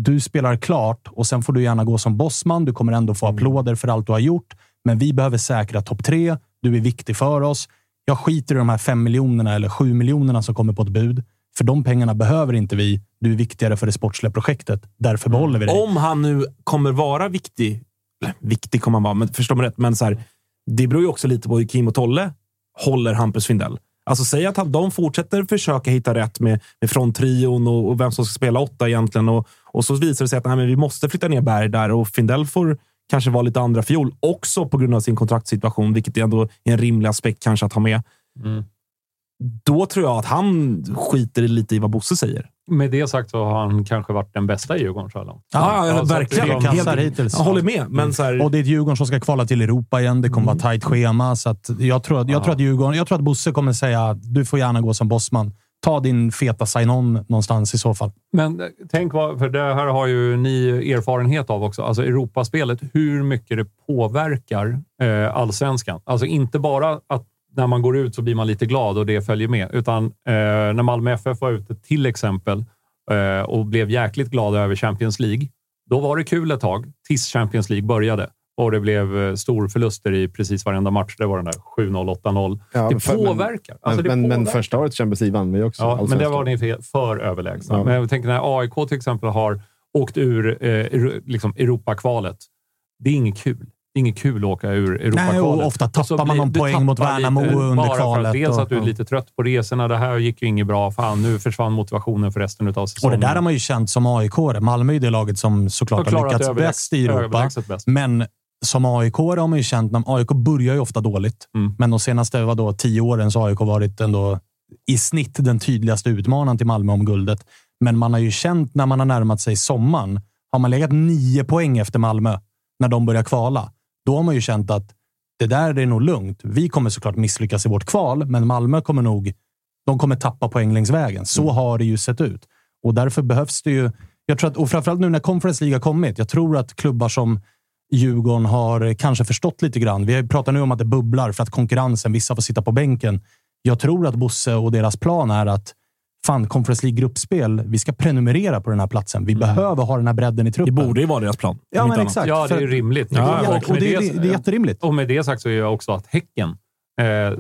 du spelar klart och sen får du gärna gå som bossman. Du kommer ändå få applåder för allt du har gjort, men vi behöver säkra topp tre. Du är viktig för oss. Jag skiter i de här fem miljonerna eller sju miljonerna som kommer på ett bud. För de pengarna behöver inte vi. Du är viktigare för det sportsliga projektet. Därför behåller vi dig. Om han nu kommer vara viktig, viktig kommer han vara, men förstå mig rätt, men så här, det beror ju också lite på hur Kim och Tolle håller Hampus Findell. Alltså säg att han, de fortsätter försöka hitta rätt med, med fronttrion och, och vem som ska spela åtta egentligen. Och, och så visar det sig att nej, men vi måste flytta ner Berg där och Findell får kanske vara lite andra fjol också på grund av sin kontraktssituation, vilket är ändå en rimlig aspekt kanske att ha med. Mm. Då tror jag att han skiter lite i vad Bosse säger. Med det sagt så har han kanske varit den bästa i Djurgården så här långt. Ja, ja, så att verkligen. kassar hittills. Jag håller med, men så här, Och det är ett Djurgården som ska kvala till Europa igen. Det kommer vara tajt schema. Så att jag, tror, att- jag, tror att Djurgården, jag tror att Bosse kommer säga du får gärna gå som bossman. Ta din feta sign-on någonstans i så fall. Men eh, tänk vad, för det här har ju ni erfarenhet av också. Alltså Europaspelet, hur mycket det påverkar eh, allsvenskan. Alltså inte bara att när man går ut så blir man lite glad och det följer med, utan eh, när Malmö FF var ute till exempel eh, och blev jäkligt glada över Champions League. Då var det kul ett tag tills Champions League började och det blev eh, storförluster i precis varenda match. Det var den där 7-0, 8-0. Ja, det för- men- påverkar. Alltså, det men, men påverkar. första året Champions League vann vi också. Ja, men det var ni för, för överlägsna. Ja. Men jag tänker när AIK till exempel har åkt ur eh, liksom Europakvalet. Det är inget kul. Det är inget kul att åka ur Europakvalet. Nej, och ofta tappar man någon poäng mot Värnamo lite under bara kvalet att dels och- att du är lite trött på resorna. Det här gick ju inget bra. Fan, nu försvann motivationen för resten av Och säsongen. det där har man ju känt som aik -are. Malmö är det laget som såklart Har lyckats bäst i Europa. bäst. Men som aik har man ju känt... När, AIK börjar ju ofta dåligt, Mm. men de senaste vadå, tio åren så har AIK varit ändå i snitt den tydligaste utmanaren till Malmö om guldet. Men man har ju känt när man har närmat sig sommaren, har man legat nio poäng efter Malmö när de börjar kvala, då har man ju känt att det där är nog lugnt. Vi kommer såklart misslyckas i vårt kval, men Malmö kommer nog de kommer tappa poäng längs vägen. Så Mm. har det ju sett ut. Och därför behövs det ju... Jag tror att, och framförallt nu när Conference League har kommit. Jag tror att klubbar som Djurgården har kanske förstått lite grann. Vi pratar nu om att det bubblar för att konkurrensen, vissa får sitta på bänken. Jag tror att Bosse och deras plan är att fan, Conference League-gruppspel, vi ska prenumerera på den här platsen. Vi behöver ha den här bredden i det truppen. borde ju vara deras plan. Ja, men annat. exakt. Ja, det är rimligt. Ja, Och och med det, är- det är jätterimligt. Och med det sagt så är jag också att Häcken, eh,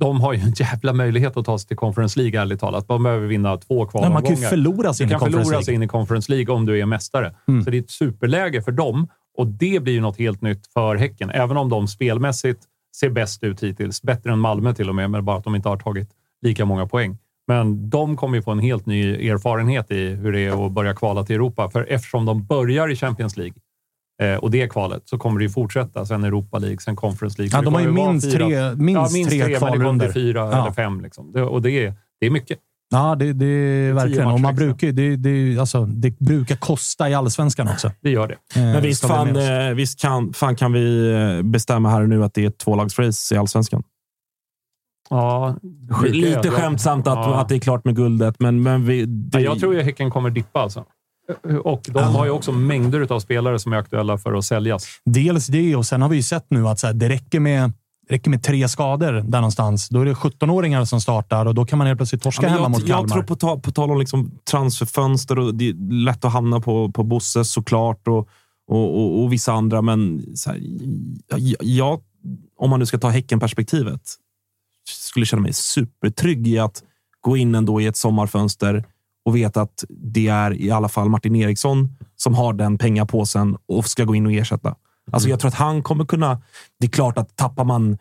de har ju en jävla möjlighet att ta sig till Conference League, ärligt talat. De behöver vinna två kvalomgångar. man kan ju förlora sig in kan förlora sig in i Conference League om du är mästare. Mm. Så det är ett superläge för dem och det blir ju något helt nytt för Häcken. Även om de spelmässigt ser bäst ut hittills. Bättre än Malmö till och med, men bara att de inte har tagit lika många poäng. Men de kommer ju få en helt ny erfarenhet i hur det är att börja kvala till Europa. För eftersom de börjar i Champions League eh, och det kvalet så kommer det ju fortsätta. Sen Europa League, sen Conference League. Ja, Så de har ju minst fyra- tre, minst ja, minst tre, tre, till fyra Ja. eller fem. Liksom. Det, och det är, det är mycket. Ja, det, det är verkligen. Och man matcher brukar, det, det, alltså, det brukar kosta i allsvenskan också. Det gör det. Eh, Men visst, vi fan, eh, visst kan, fan kan vi eh, bestämma här och nu att det är ett tvålagsrace i allsvenskan. Ja, Lite jag- skämtsamt att, Ja. att det är klart med guldet, men, men vi, det, Ja, jag tror ju Häcken kommer dippa alltså. Och de har ju också mängder av spelare som är aktuella för att säljas. Dels det och sen har vi ju sett nu att så här, det räcker med det räcker med tre skador där någonstans. Då är det 17-åringar som startar och då kan man helt plötsligt torska Ja, hemma jag, mot Kalmar. jag tror på, ta, på tal om liksom transferfönster och det är lätt att hamna på, på Bosse såklart och, och, och, och vissa andra. Men så här, jag, om man nu ska ta Häcken-perspektivet skulle känna mig supertrygg i att gå in ändå i ett sommarfönster och veta att det är i alla fall Martin Eriksson som har den pengapåsen och ska gå in och ersätta. Alltså jag tror att han kommer kunna... Det är klart att tappar man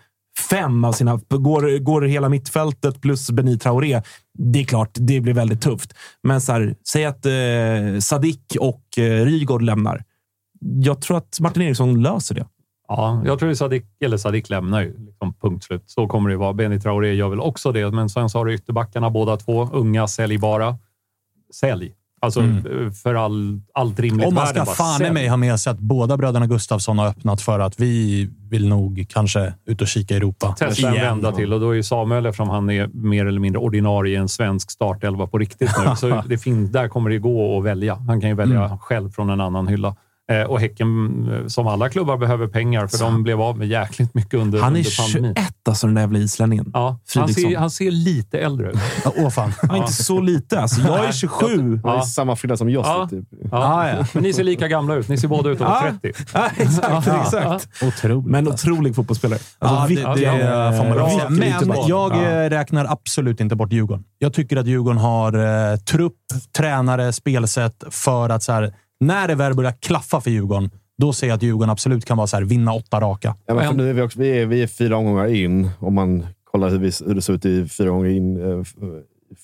fem av sina... Går, går hela mittfältet plus Benit Traoré, det är klart, det blir väldigt tufft. Men så här, säg att eh, Sadik och eh, Rygaard lämnar. Jag tror att Martin Eriksson löser det. Ja, jag tror att Sadik, eller Sadik lämnar ju. Liksom, punkt slut. Så kommer det vara. Benny Traoré gör väl också det, men sen så har du ytterbackarna båda två. Unga, säljbara. Sälj. Alltså Mm. för all, allt rimligt Om man ska fan i mig ha med sig att båda bröderna Gustafsson har öppnat för att vi vill nog kanske ut och kika i Europa. Testa en vända till och då är ju Samuel, eftersom han är mer eller mindre ordinarie i en svensk startelva på riktigt nu, *laughs* så det finns, där kommer det gå att välja. Han kan ju välja Mm. själv från en annan hylla. Eh, och Häcken, eh, som alla klubbar, behöver pengar för de blev av med jäkligt mycket under, Han är under pandemin. 21 alltså, den där jävla islänningen. Ja, han, ser, han ser lite äldre ut. Åh fan. Ja, inte så lite. Alltså, jag är 27. Han är Ja. samma frilla som Jossi. Ja. Typ. Ja. Ah, ja. Men ni ser lika gamla ut. Ni ser båda ut att vara 30. Ja, exakt. exakt. Otroligt. Men otrolig fotbollsspelare. Alltså, ja, det, det ja, får man bra Men jag Ja. eh, räknar absolut inte bort Djurgården. Jag tycker att Djurgården har eh, trupp, tränare, spelsätt för att så här, när det väl börjar klaffa för Djurgården, då ser jag att Djurgården absolut kan vara så här, vinna åtta raka. Ja, men för nu är vi, också, vi, är, vi är fyra omgångar in. Om man kollar hur, vi, hur det såg ut i fyra omgångar in eh, f-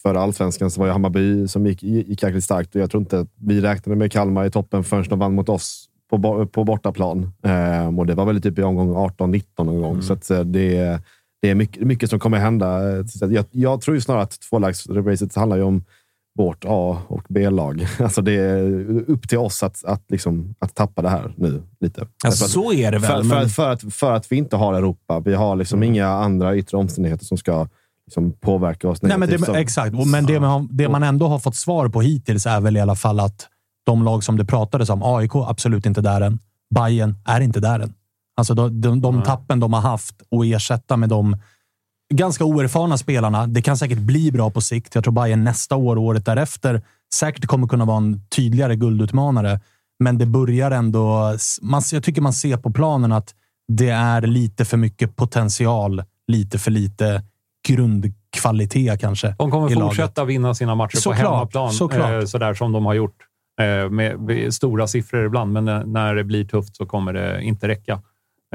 för allsvenskan så var det Hammarby som gick, gick jäkligt starkt. Och jag tror inte att vi räknade med Kalmar i toppen förrän de vann mot oss på, på bortaplan. Eh, och det var väl typ i omgång 18-19 någon gång. Så att, eh, det, det är mycket, mycket som kommer hända. Eh, Så Jag, jag tror ju snarare att tvålagsracet handlar ju om vårt A och B-lag. *laughs* Alltså det är upp till oss att, att, liksom, att tappa det här nu lite. Alltså, att- så är det väl. för, men- för, för, att, för att vi inte har Europa. Vi har liksom inga andra yttre omständigheter som ska liksom påverka oss Nej, men negativt. det, som- exakt, men det man, det man ändå har fått svar på hittills är väl i alla fall att de lag som det pratades om, AIK absolut inte där än. Bayern är inte där än. Alltså de, de, de tappen de har haft och ersätta med de ganska oerfarna spelarna. Det kan säkert bli bra på sikt. Jag tror Bayern nästa år och året därefter säkert kommer kunna vara en tydligare guldutmanare. Men det börjar ändå... Man, jag tycker man ser på planen att det är lite för mycket potential, lite för lite grundkvalitet kanske. De kommer i laget. fortsätta vinna sina matcher Såklart, på hemmaplan, såklart. eh, sådär som de har gjort. Eh, med, stora siffror ibland, men när det blir tufft så kommer det inte räcka.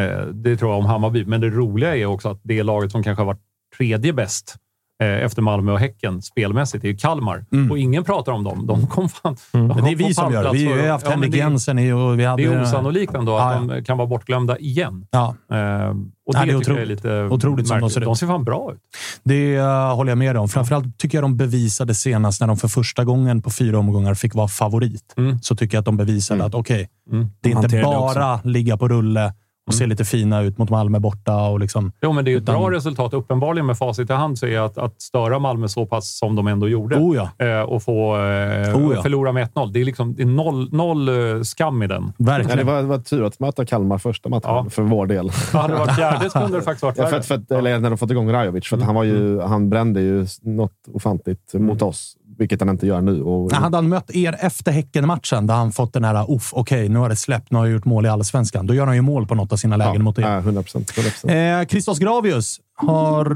Eh, det tror jag om Hammarby. Men det roliga är också att det laget som kanske har varit tredje bäst eh, efter Malmö och Häcken spelmässigt är ju Kalmar. Och ingen pratar om dem. De kom fan... de Mm. Men det är vi som gör det. Vi har ju haft Ja, Henrik det- Jensen i och vi hade... Det är osannolikt ändå att Ja, ja. de kan vara bortglömda igen. Ja, Eh, och det, Nej, det är tycker jag är otroligt. lite Otroligt som de ser ut. De ser fan bra ut. det uh, håller jag med om. Framförallt tycker jag de bevisade senast när de för första gången på fyra omgångar fick vara favorit. Mm. Så tycker jag att de bevisade att okej, Mm. det är De inte bara ligga på rulle och se lite fina ut mot Malmö borta. Och liksom, Jo, men det är ju ett Utan- bra resultat. Uppenbarligen med facit i hand så är att, att störa Malmö så pass som de ändå gjorde oh ja, eh, och få eh, Oh ja. förlora med 1-0. Det är, liksom, det är noll, noll eh, skam i den. Ja, det verkligen. var, det var tur att möta Kalmar första matchen Ja. för vår del. *laughs* Hade det varit fjärde *laughs* så kunde det faktiskt varit Ja, för, värre. att- för, att- eller när de fått igång Rajovic. För att han, var ju, han brände ju något ofantligt mot oss, vilket han inte gör nu. Och, Hade han mött er efter Häcken-matchen, där han fått den här uff, okej, nu har det släppt, nu har jag gjort mål i Allsvenskan. Då gör han ju mål på något av sina lägen mot er. Ja, 100 procent. 100%. Eh, Christos Gravius har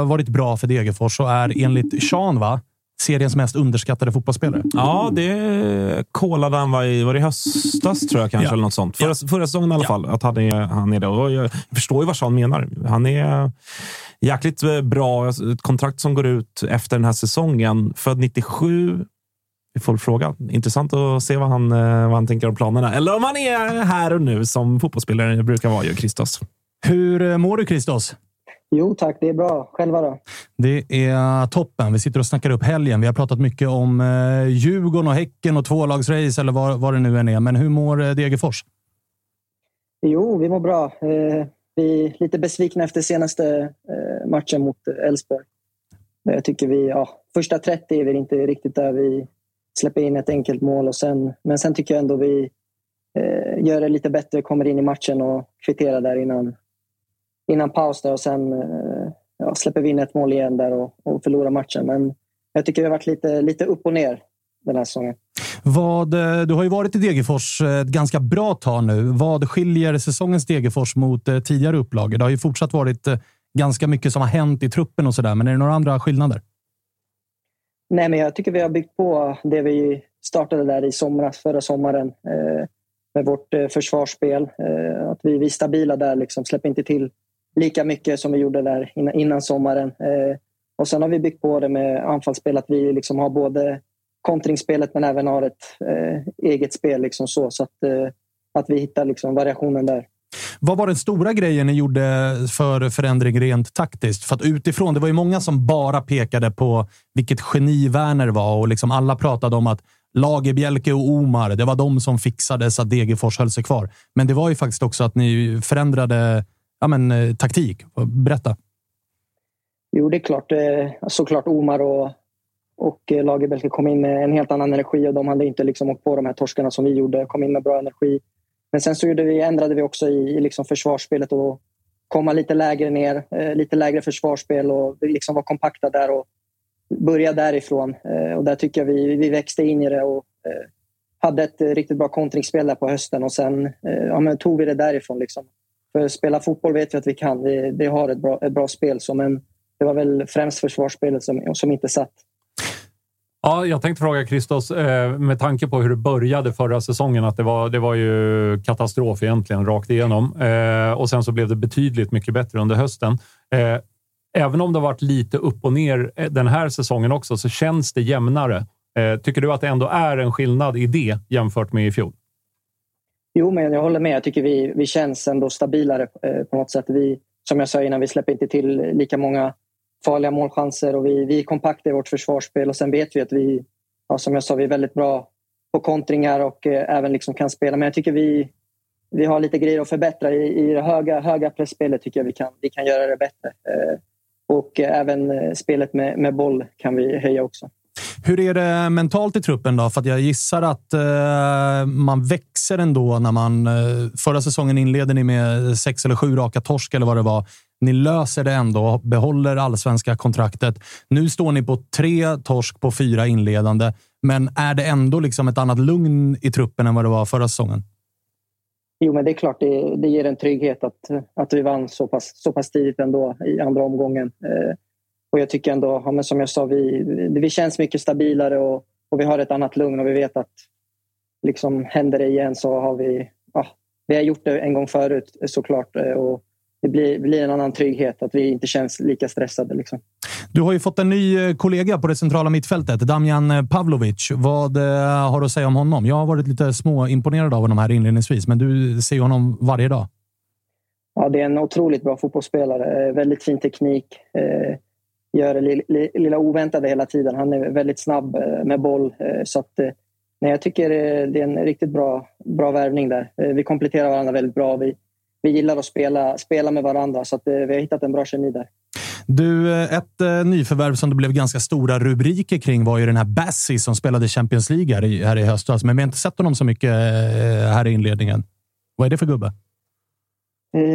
eh, varit bra för Degerfors och är enligt Sean, va? Seriens mest underskattade fotbollsspelare. Ja, det kollade han var i, var det höstas, tror jag kanske. Ja. Eller något sånt. Förra, förra säsongen i alla fall. Att han är, han är det. Och jag förstår ju vad Sean menar. Han är jäkligt eh, bra. Ett kontrakt som går ut efter den här säsongen. Född 97. Vi får fråga. Intressant att se vad han, eh, vad han tänker om planerna. Eller om han är här och nu som fotbollsspelare brukar vara ju, Christos. Hur eh, mår du, Christos? Jo tack, det är bra. Själva då? Det är toppen. Vi sitter och snackar upp helgen. Vi har pratat mycket om eh, Djurgården och Häcken och tvålagsrace eller vad, vad det nu än är. Men hur mår eh, Degerfors? Jo, vi mår bra. Eh, vi är lite besvikna efter senaste eh, matchen mot Elfsborg. Jag tycker vi, ja, första 30 är vi inte riktigt där vi släpper in ett enkelt mål. Och sen, men sen tycker jag ändå vi eh, gör det lite bättre, kommer in i matchen och kvitterar där innan, innan paus. Där och sen eh, ja, släpper vi in ett mål igen där och, och förlorar matchen. Men jag tycker vi har varit lite, lite upp och ner den här säsongen. Vad, eh, du har ju varit i Degerfors ett ganska bra tag nu. Vad skiljer säsongens Degerfors mot eh, tidigare upplagor? Det har ju fortsatt varit eh, ganska mycket som har hänt i truppen och sådär, men är det några andra skillnader? Nej, men jag tycker vi har byggt på det vi startade där i somras, förra sommaren eh, med vårt eh, försvarsspel. Eh, att vi, vi är stabila där, liksom, släpper inte till lika mycket som vi gjorde där innan, innan sommaren. Eh, och sen har vi byggt på det med anfallsspel, att vi liksom har både kontringsspelet men även har ett eh, eget spel. Liksom så så att, eh, att vi hittar liksom variationen där. Vad var den stora grejen ni gjorde för förändring rent taktiskt? För att utifrån, det var ju många som bara pekade på vilket geni Werner var och liksom alla pratade om att Lagerbjälke och Omar, det var de som fixade så att Degerfors höll sig kvar. Men det var ju faktiskt också att ni förändrade ja, men, eh, taktik. Berätta. Jo, det är klart. Eh, såklart Omar och, och eh, kom in med en helt annan energi och de hade inte liksom åkt på de här torskarna som vi gjorde. Kom in med bra energi. Men sen så gjorde vi, ändrade vi också i, i liksom försvarsspelet och komma lite lägre ner, eh, lite lägre försvarsspel och liksom vara kompakta där och börja därifrån. Och där tycker jag vi, vi växte in i det och hade ett riktigt bra kontringsspel där på hösten och sen ja, men tog vi det därifrån. Liksom. För spela fotboll vet vi att vi kan. Vi, vi har ett bra, ett bra spel, så, men det var väl främst försvarsspelet som, som inte satt. Ja, jag tänkte fråga Christos, eh, med tanke på hur det började förra säsongen, att det var, det var ju katastrof egentligen rakt igenom. Eh, och sen så blev det betydligt mycket bättre under hösten. Eh, även om det har varit lite upp och ner den här säsongen också, så känns det jämnare. Tycker du att det ändå är en skillnad i det jämfört med i fjol? Jo, men jag håller med. Jag tycker vi, vi känns ändå stabilare eh, på något sätt. Vi, som jag sa innan, vi släpper inte till lika många farliga målchanser och vi, vi är kompakta i vårt försvarsspel och sen vet vi att vi, ja, som jag sa, vi är väldigt bra på kontringar och eh, även liksom kan spela. Men jag tycker vi, vi har lite grejer att förbättra. I, i det höga, höga pressspelet tycker jag vi kan, vi kan göra det bättre. Eh, och eh, även eh, spelet med, med boll kan vi höja också. Hur är det mentalt i truppen då? För jag gissar att eh, man växer ändå när man... Eh, förra säsongen inleder ni med sex eller sju raka torsk eller vad det var. Ni löser det ändå, behåller allsvenska kontraktet. Nu står ni på tre torsk på fyra inledande, men är det ändå liksom ett annat lugn i truppen än vad det var förra säsongen? Jo, men det är klart. Det, det ger en trygghet att, att vi vann så pass, så pass tidigt ändå i andra omgången. Eh, och jag tycker ändå, ja, men som jag sa, vi, vi känns mycket stabilare och, och vi har ett annat lugn och vi vet att liksom, händer det igen så har vi... Ja, vi har gjort det en gång förut såklart. Eh, och det blir, blir en annan trygghet, att vi inte känns lika stressade. Liksom. Du har ju fått en ny eh, kollega på det centrala mittfältet, Damjan eh, Pavlovic. Vad har du att säga om honom? Jag har varit lite småimponerad av honom här inledningsvis, men du ser honom varje dag. Ja, det är en otroligt bra fotbollsspelare. Väldigt fin teknik gör det lilla oväntade hela tiden. Han är väldigt snabb eh, med boll. Eh, så att, eh, nej, jag tycker det är en riktigt bra, bra värvning där. Vi kompletterar varandra väldigt bra. Vi, vi gillar att spela, spela med varandra, så att vi har hittat en bra kemi där. Du, ett nyförvärv som det blev ganska stora rubriker kring var ju den här Bassi som spelade Champions League här i, här i höstas. Men vi har inte sett honom så mycket här i inledningen. Vad är det för gubbe?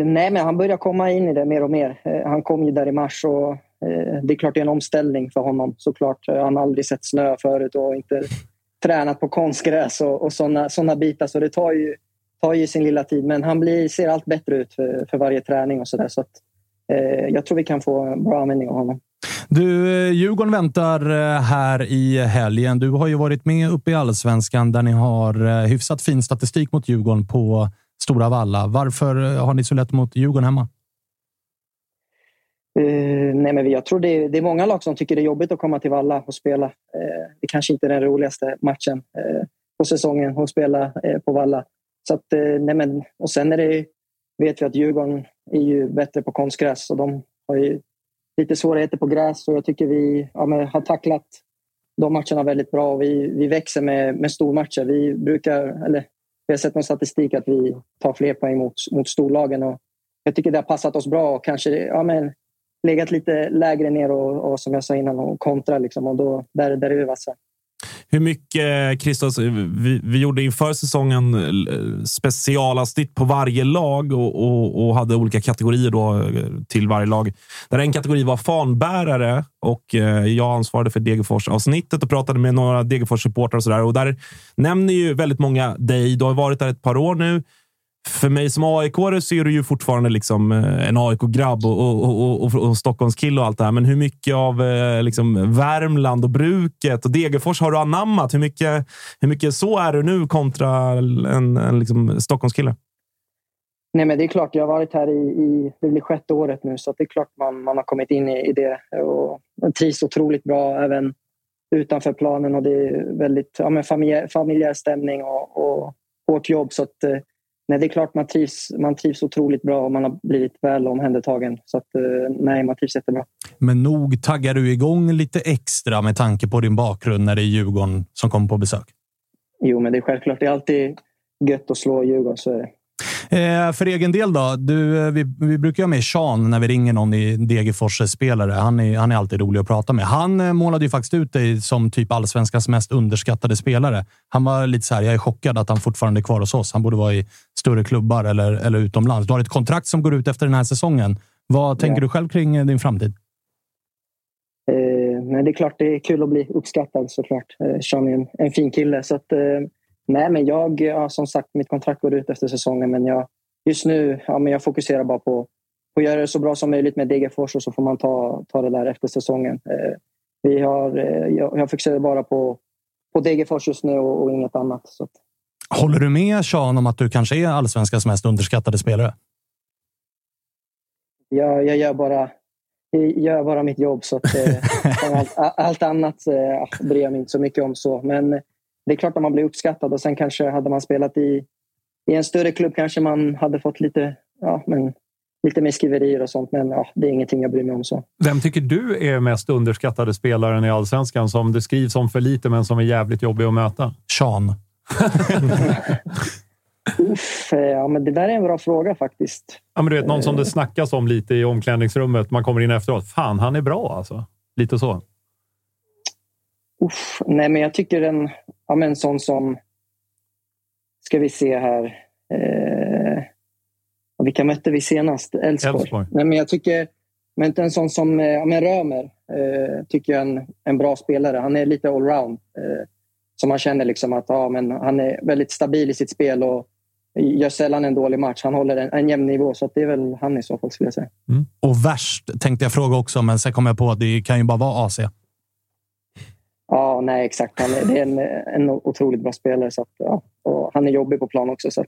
Nej, men han börjar komma in i det mer och mer. Han kom ju där i mars och Eh, det är klart det är en omställning för honom såklart. Eh, han har aldrig sett snö förut och inte tränat på konstgräs och, och sådana såna bitar. Så det tar ju, tar ju sin lilla tid. Men han blir, ser allt bättre ut för, för varje träning och sådär. Så att, eh, jag tror vi kan få bra användning av honom. Du, eh, Djurgården väntar här i helgen. Du har ju varit med uppe i allsvenskan där ni har hyfsat fin statistik mot Djurgården på Stora Valla. Varför har ni så lätt mot Djurgården hemma? Uh, nej men jag tror det är, det är många lag som tycker det är jobbigt att komma till Valla och spela. Uh, det kanske inte är den roligaste matchen uh, på säsongen att spela på Valla. Så att, nej men, och sen är det, vet vi att Djurgården är ju bättre på konstgräs och de har ju lite svårigheter på gräs. Och jag tycker vi ja, har tacklat de matcherna väldigt bra och vi, vi växer med, med stormatcher. Vi brukar, eller vi har sett någon statistik att vi tar fler poäng mot, mot storlagen. Och jag tycker det har passat oss bra. Och kanske, ja, men, legat lite lägre ner och, och som jag sa innan och kontra. Liksom, och då, där, där är vi vassa. Hur mycket, Christos, vi, vi gjorde inför säsongen eh, specialavsnitt på varje lag och, och, och hade olika kategorier då eh, till varje lag. Där en kategori var fanbärare och eh, jag ansvarade för Degerfors-avsnittet och pratade med några Degerfors-supportrar och sådär. Och där nämner ju väldigt många dig. Du har varit där ett par år nu för mig som aik så är du ju fortfarande liksom eh, en AIK-grabb och, och, och, och, och Stockholmskille och allt det här. Men hur mycket av eh, liksom Värmland och bruket och Degerfors har du anammat? Hur mycket, hur mycket så är du nu kontra en, en liksom Stockholmskille? Nej, men det är klart, jag har varit här i, i det blir sjätte året nu, så det är klart man, man har kommit in i, i det. Och trivs otroligt bra även utanför planen och det är väldigt ja, familjär stämning och, och hårt jobb. Så att, eh, nej, det är klart man trivs, man trivs otroligt bra och man har blivit väl omhändertagen. Så att, eh, nej, man trivs jättebra. Men nog taggar du igång lite extra med tanke på din bakgrund när det är Djurgården som kommer på besök? Jo, men det är självklart. Det är alltid gött att slå Djurgården, så är det. Eh, för egen del då? Du, eh, vi, vi brukar ha med Sean när vi ringer någon i Degerfors spelare. Han är, han är alltid rolig att prata med. Han eh, målade ju faktiskt ut dig som typ allsvenskans mest underskattade spelare. Han var lite så här, jag är chockad att han fortfarande är kvar hos oss. Han borde vara i större klubbar eller, eller utomlands. Du har ett kontrakt som går ut efter den här säsongen. Vad tänker Ja. du själv kring eh, din framtid? Eh, men det är klart det är kul att bli uppskattad såklart. Eh, Sean är en, en fin kille. Så att, eh, nej, men jag, ja, som sagt, mitt kontrakt går ut efter säsongen. Men jag, just nu ja, men jag fokuserar bara på, på att göra det så bra som möjligt med Degerfors och så får man ta, ta det där efter säsongen. Eh, vi har, eh, jag, jag fokuserar bara på, på Degerfors just nu och, och inget annat. Så att, Håller du med Sean om att du kanske är allsvenskans mest underskattade spelare? jag, jag, gör bara, jag gör bara mitt jobb. Så att, eh, *laughs* allt, allt annat eh, bryr jag mig inte så mycket om. så. Men det är klart att man blir uppskattad och sen kanske hade man spelat i, i en större klubb kanske man hade fått lite, ja, men, lite mer skriverier och sånt. Men ja, det är ingenting jag bryr mig om. så. Vem tycker du är mest underskattade spelaren i allsvenskan som det skrivs om för lite men som är jävligt jobbig att möta? Sean. *laughs* Uff, eh, ja, men det där är en bra fråga faktiskt. Ja, men du vet, någon som det snackas om lite i omklädningsrummet. Man kommer in efteråt. Fan, han är bra alltså. Lite så. Uff, nej, men jag tycker en, ja, men en sån som... Ska vi se här. Eh, vilka mötte vi senast? Elfsborg. Nej, men jag tycker... Men en sån som eh, ja, men Römer eh, tycker jag är en, en bra spelare. Han är lite allround. Eh, så man känner liksom att ja, men han är väldigt stabil i sitt spel och gör sällan en dålig match. Han håller en, en jämn nivå, så det är väl han i så fall skulle jag säga. Och värst tänkte jag fråga också, men sen kom jag på att det kan ju bara vara AC. Ja, nej exakt. Han är, det är en, en otroligt bra spelare. Så att, ja, och han är jobbig på plan också. Så att,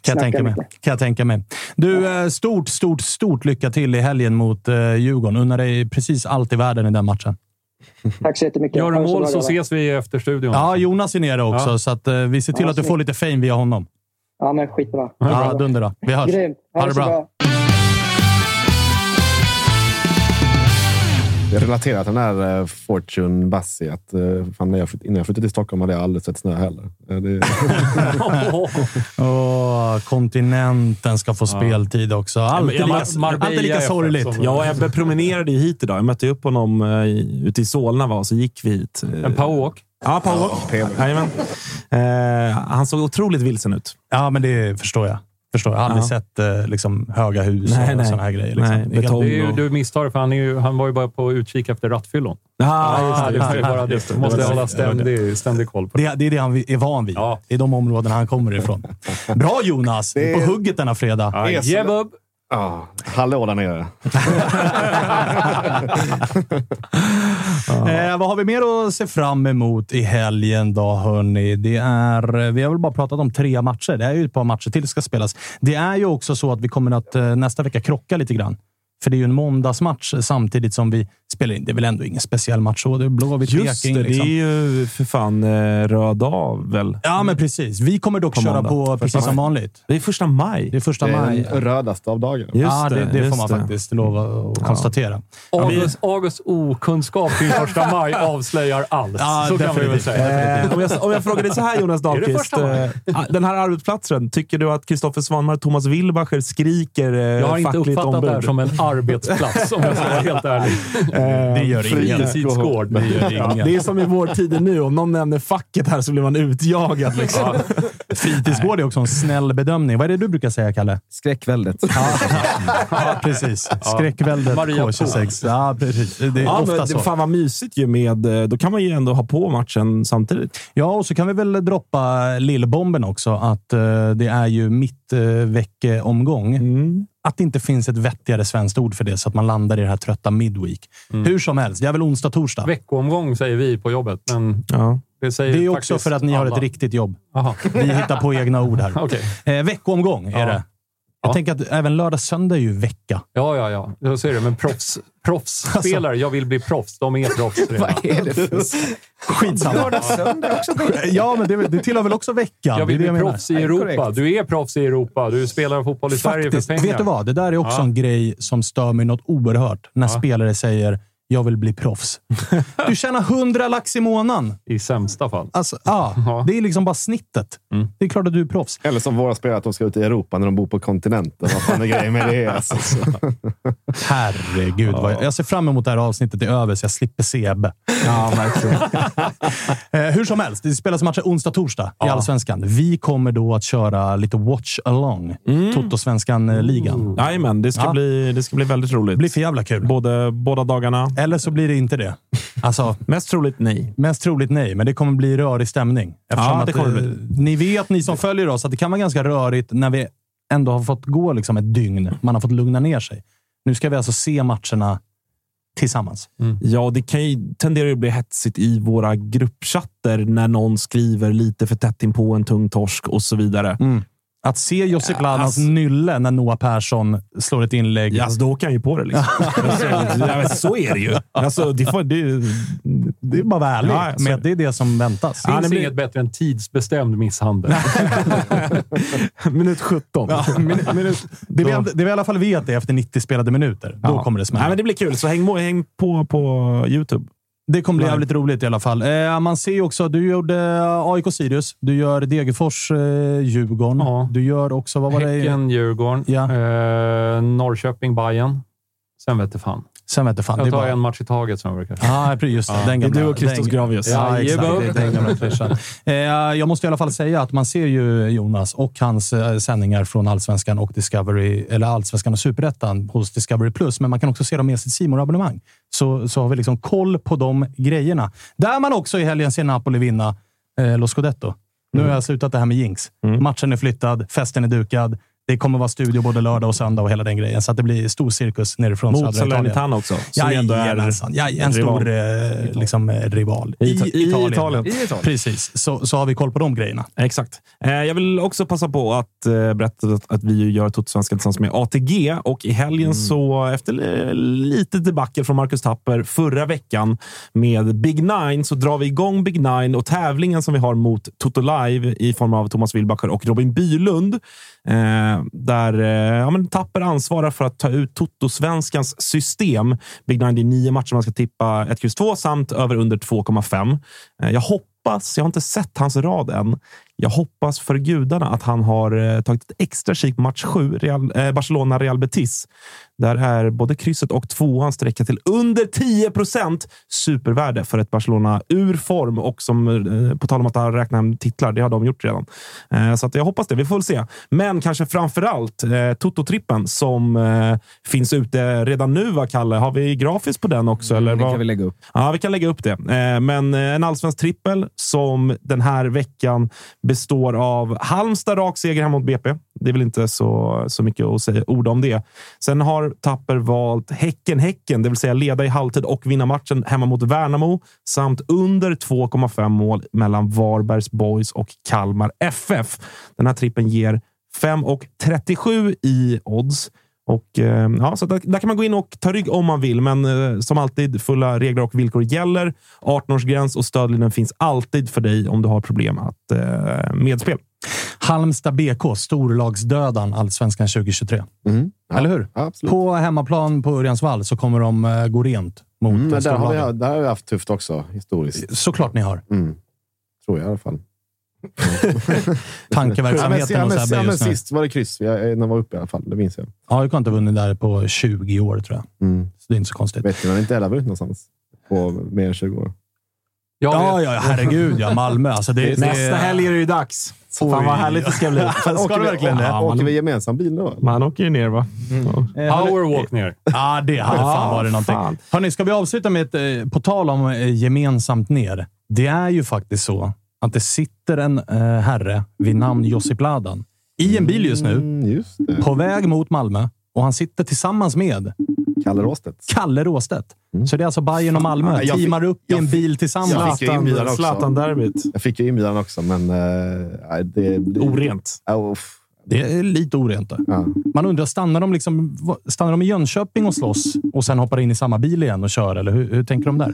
Kan jag, tänka mig. kan jag tänka mig. Du, eh, stort, stort, stort lycka till i helgen mot eh, Djurgården. Unnar dig precis allt i världen i den matchen. *laughs* Tack så jättemycket. Gör Ha du mål bra, så ses vi efter studion. Ja, Jonas är nere också, Ja. så att, eh, vi ser till Ja, att du får lite fame via honom. Ja, men skitbra. Ja, dunder då. Vi hörs. Grymt. Ha det så bra. Jag relaterar till den här eh, Fortune Bassi. Att, eh, fan, när jag flytt, innan jag flyttade till Stockholm hade jag aldrig sett snö heller. Eh, Det, *laughs* Åh, kontinenten ska få speltid också. Alltid, Ja, lika, alltid lika sorgligt. Jag och Ebbe promenerade ju hit idag. Jag mötte upp honom ute i Solna var, så gick vi hit. En powerwalk. Ja, powerwalk. Jajamän. Eh, han såg otroligt vilsen ut. Ja, men det förstår jag. Förstår jag. har aldrig Ja. sett eh, liksom, höga hus Nej, och sådana här grejer. Liksom. Nej, Det är betong. Det är ju, och- du misstar det, för han, är ju, han var ju bara på utkik efter rattfyllon. Ah, just det, det, det. bara det. Det. Måste Det hålla det. ständig, ständig koll på det. Det, det är det han är van vid. Ja. Det är de områdena han kommer ifrån. Bra Jonas! Är på hugget denna fredag. Ja, så- yeah, bub. ah, hallå där nere. *laughs* *laughs* Eh, vad har vi mer att se fram emot i helgen då, hörni? Det är, eh, vi har väl bara pratat om tre matcher. Det är ju ett par matcher till som ska spelas. Det är ju också så att vi kommer att eh, nästa vecka krocka lite grann. För det är ju en måndagsmatch samtidigt som vi spelar in. Det är väl ändå ingen speciell match så. Det är Blåvitt Just Peking. det, liksom. det är ju för fan eh, röd dag väl? Ja, men precis. Vi kommer dock På köra måndag. på Första precis maj. som vanligt. Det är första maj. Det är första Det är maj. den rödaste av dagarna. Just ja, det, det, får man faktiskt lova att konstatera. August, Augusts okunskap kring första maj *laughs* avslöjar allt. Ja, så kan vi väl säga. Eh, om, jag, om jag frågar dig så här *laughs* Jonas det Dahlqvist. eh, den här arbetsplatsen, tycker du att Kristoffer Svanmar och Thomas Wilbacher skriker eh, Jag har inte fackligt uppfattat ombud? det här som en arbetsplats om jag ska vara *laughs* helt ärlig. Det gör ingen. Fritidsgård. Det gör Ja, det är som i vår tid nu. Om någon nämner facket här så blir man utjagad. Liksom. Fritidsgård är också en snäll bedömning. Vad är det du brukar säga, Kalle? Skräckväldet. Ja, precis. Skräckväldet Maria K26. Ja, precis. Det är Ja, ofta men så. det, fan vad mysigt ju med... eh, Då kan man ju ändå ha på matchen samtidigt. Ja, och så kan vi väl droppa lillbomben också. Att eh, det är ju mitt eh, veckomgång. Mm. Att det inte finns ett vettigare svenskt ord för det, så att man landar i det här trötta midweek. Hur som helst, det är väl onsdag, torsdag. Veckoomgång säger vi på jobbet, men Ja. det säger Det är också för att ni har alla. ett riktigt jobb. Aha. Vi hittar på egna ord här. *laughs* Okej. Eh, veckoomgång är Ja. det. Jag Ja. tänker att även lördag, söndag är ju vecka. Ja, ja, ja. Jag ser det. Men proffs, proffsspelare, jag vill bli proffs. De är proffs redan. Vad är det för... Skitsamma. Lördag, söndag också. Ja, men det, det tillhör väl också vecka? Jag Det vill är det bli menar. proffs i Nej, Europa. Du är proffs i Europa. Du spelar fotboll i Sverige Faktiskt, för pengar. vet du vad? Det där är också Ja. en grej som stör mig något oerhört. När Ja. spelare säger “jag vill bli proffs”. *laughs* Du tjänar 100 lax i månaden. I sämsta fall. Alltså, ja, Ja. Det är liksom bara snittet. Mm. Det är klart att du är proffs. Eller som våra spelare, att de ska ut i Europa när de bor på kontinenten. Vad fan är grejen med det? Alltså, så. *laughs* Herregud. Vad jag, jag ser fram emot det här avsnittet är över så jag slipper se Ebbe. Ja, verkligen. *laughs* Eh, hur som helst, det spelas matcher onsdag torsdag i Ja. Allsvenskan. Vi kommer då att köra lite watch along. Mm. Toto-svenskan-ligan. Jajamän, det, ska Ja. bli, det ska bli väldigt roligt. Det blir för jävla kul. Både, båda dagarna. Eller så blir det inte det. Alltså, *laughs* Mest troligt nej. Mest troligt nej, men det kommer bli rörig stämning. Ja, det kommer eh, Ni vet, ni som följer oss, att det kan vara ganska rörigt när vi ändå har fått gå liksom ett dygn. Man har fått lugna ner sig. Nu ska vi alltså se matcherna tillsammans. Ja, det kan ju tendera att bli hetsigt i våra gruppchatter när någon skriver lite för tätt in på en tung torsk och så vidare. Att se Josip Ja, Ladans alltså- nylle när Noah Persson slår ett inlägg. Ja, alltså, då åker han ju på det. Liksom. *laughs* alltså, ja, men så är det ju. Alltså, det, får, det, Det är bara att vara ärlig Ja, alltså- med det är det som väntas. Finns det blir- inget bättre än tidsbestämd misshandel. *laughs* minut 17. Ja, *laughs* minut, minut. Det, vi, det vi i alla fall vet är efter 90 spelade minuter. Då Ja. kommer det smälla. Men det blir kul, så häng, häng på på YouTube. Det kommer bli Nej. jävligt roligt i alla fall. Eh, man ser ju också, du gjorde AIK Sirius, du gör Degerfors eh, Djurgården. Ja. Du gör också, vad var det? Häcken, Djurgården, Ja. eh, Norrköping, Bayern. Sen vet det fan. Sen vet jag fan. Jag det är tar bara- en match i taget som jag brukar Ja, just det. Ja. Den Det är gamla, du och Christos Gravius. Ja, exakt. Jajamän. Det är den gamla klyschan. Eh, Jag måste i alla fall säga att man ser ju Jonas och hans eh, sändningar från Allsvenskan och Discovery, eller Allsvenskan och Superettan hos Discovery Plus, men man kan också se dem med sitt simor abonnemang Så, så har vi liksom koll på de grejerna. Där man också i helgen ser Napoli vinna eh, Lo Scudetto. Nu har jag slutat det här med jinx. Matchen är flyttad, festen är dukad. Det kommer vara studio både lördag och söndag och hela den grejen. Så att det blir stor cirkus nerifrån Mot Italien. Salernitana också. Som ändå är Jajamensan. Ja, en rival. stor eh, liksom, eh, rival. I Ita- i Italien. I Italien. Precis, så, så har vi koll på de grejerna. Exakt. Eh, jag vill också passa på att eh, berätta att, att vi gör Totosvenskan tillsammans med ATG och i helgen så, efter lite debacle från Marcus Tapper förra veckan med Big Nine, så drar vi igång Big Nine och tävlingen som vi har mot Toto Live i form av Thomas Wilbacher och Robin Bylund. Eh, där eh, ja, men Tapper ansvarar för att ta ut Toto-svenskans system. Big Nine, det är nio matcher man ska tippa 1, X, 2 samt över under 2,5. Eh, jag hoppas, jag har inte sett hans rad än, jag hoppas för gudarna att han har eh, tagit ett extra kik på match 7, Real, eh, Barcelona-Real Betis. Där är både krysset och tvåan sträcka till under 10 procent supervärde för ett Barcelona ur form och som, eh, på tal om att räkna hem titlar, det har de gjort redan. Eh, så att jag hoppas det. Vi får väl se. Men kanske framför allt eh, Toto-trippen som eh, finns ute redan nu, va, Kalle? Har vi grafiskt på den också? eller Det vad? kan vi lägga upp. Ja, vi kan lägga upp det. Eh, Men en allsvensk trippel som den här veckan består av Halmstad rak seger hemma mot BP. Det är väl inte så, så mycket att säga ord om det. Sen har Tapper valt Häcken-Häcken, det vill säga leda i halvtid och vinna matchen hemma mot Värnamo samt under 2,5 mål mellan Varbergs Boys och Kalmar FF. Den här trippen ger 5,37 i odds. Och, eh, ja, så där, där kan man gå in och ta rygg om man vill, men eh, som alltid, fulla regler och villkor gäller. 18-årsgräns och stödlinjen finns alltid för dig om du har problem att eh, medspel. Halmstad BK, storlagsdödan Allsvenskan 2023. Mm. Ja, Eller hur? Absolut. På hemmaplan på Örjansvall så kommer de eh, gå rent mot Mm, men där har, vi, där har vi haft tufft också, historiskt. Såklart ni har. Mm. Tror jag i alla fall. *laughs* Tankeverksamheten ja, hos men, Ebbe ja, men just nu. sist var det kryss. Jag, när jag var uppe i alla fall. Det minns jag. AIK har inte vunnit där på 20 år, tror jag. Mm. Så det är inte så konstigt. Vet du, har inte heller vunnit någonstans på mer än 20 år. Ja, ja, herregud ja. Malmö. Alltså, det, det, Nästa helg är det ju dags. Så fan vad härligt det ska bli. *laughs* Ska det verkligen det? Ja, Åker man, vi gemensam bil då? man åker ju ner va? Powerwalk ner. Ja, det hade Ja, fan varit någonting. fan. Hörni, ska vi avsluta med ett, eh, på tal om eh, gemensamt ner. Det är ju faktiskt så att det sitter en eh, herre vid namn Josip Ladan i en bil just nu, Mm, just det. på väg mot Malmö. Och han sitter tillsammans med Kalle Råstedt. Kalle Råstedt. Så det är alltså Bayern och Malmö. Ja, jag fick- teamar upp i en bil tillsammans. jag fick ju inbjudan också. Zlatan-derbyt. Jag fick ju inbjudan också, men... nej, det, det, Orent. Uff. Det är lite orent. Där. Ja. Man undrar, stannar de, liksom, stannar de i Jönköping och slåss och sen hoppar in i samma bil igen och kör? Eller hur, hur tänker de där?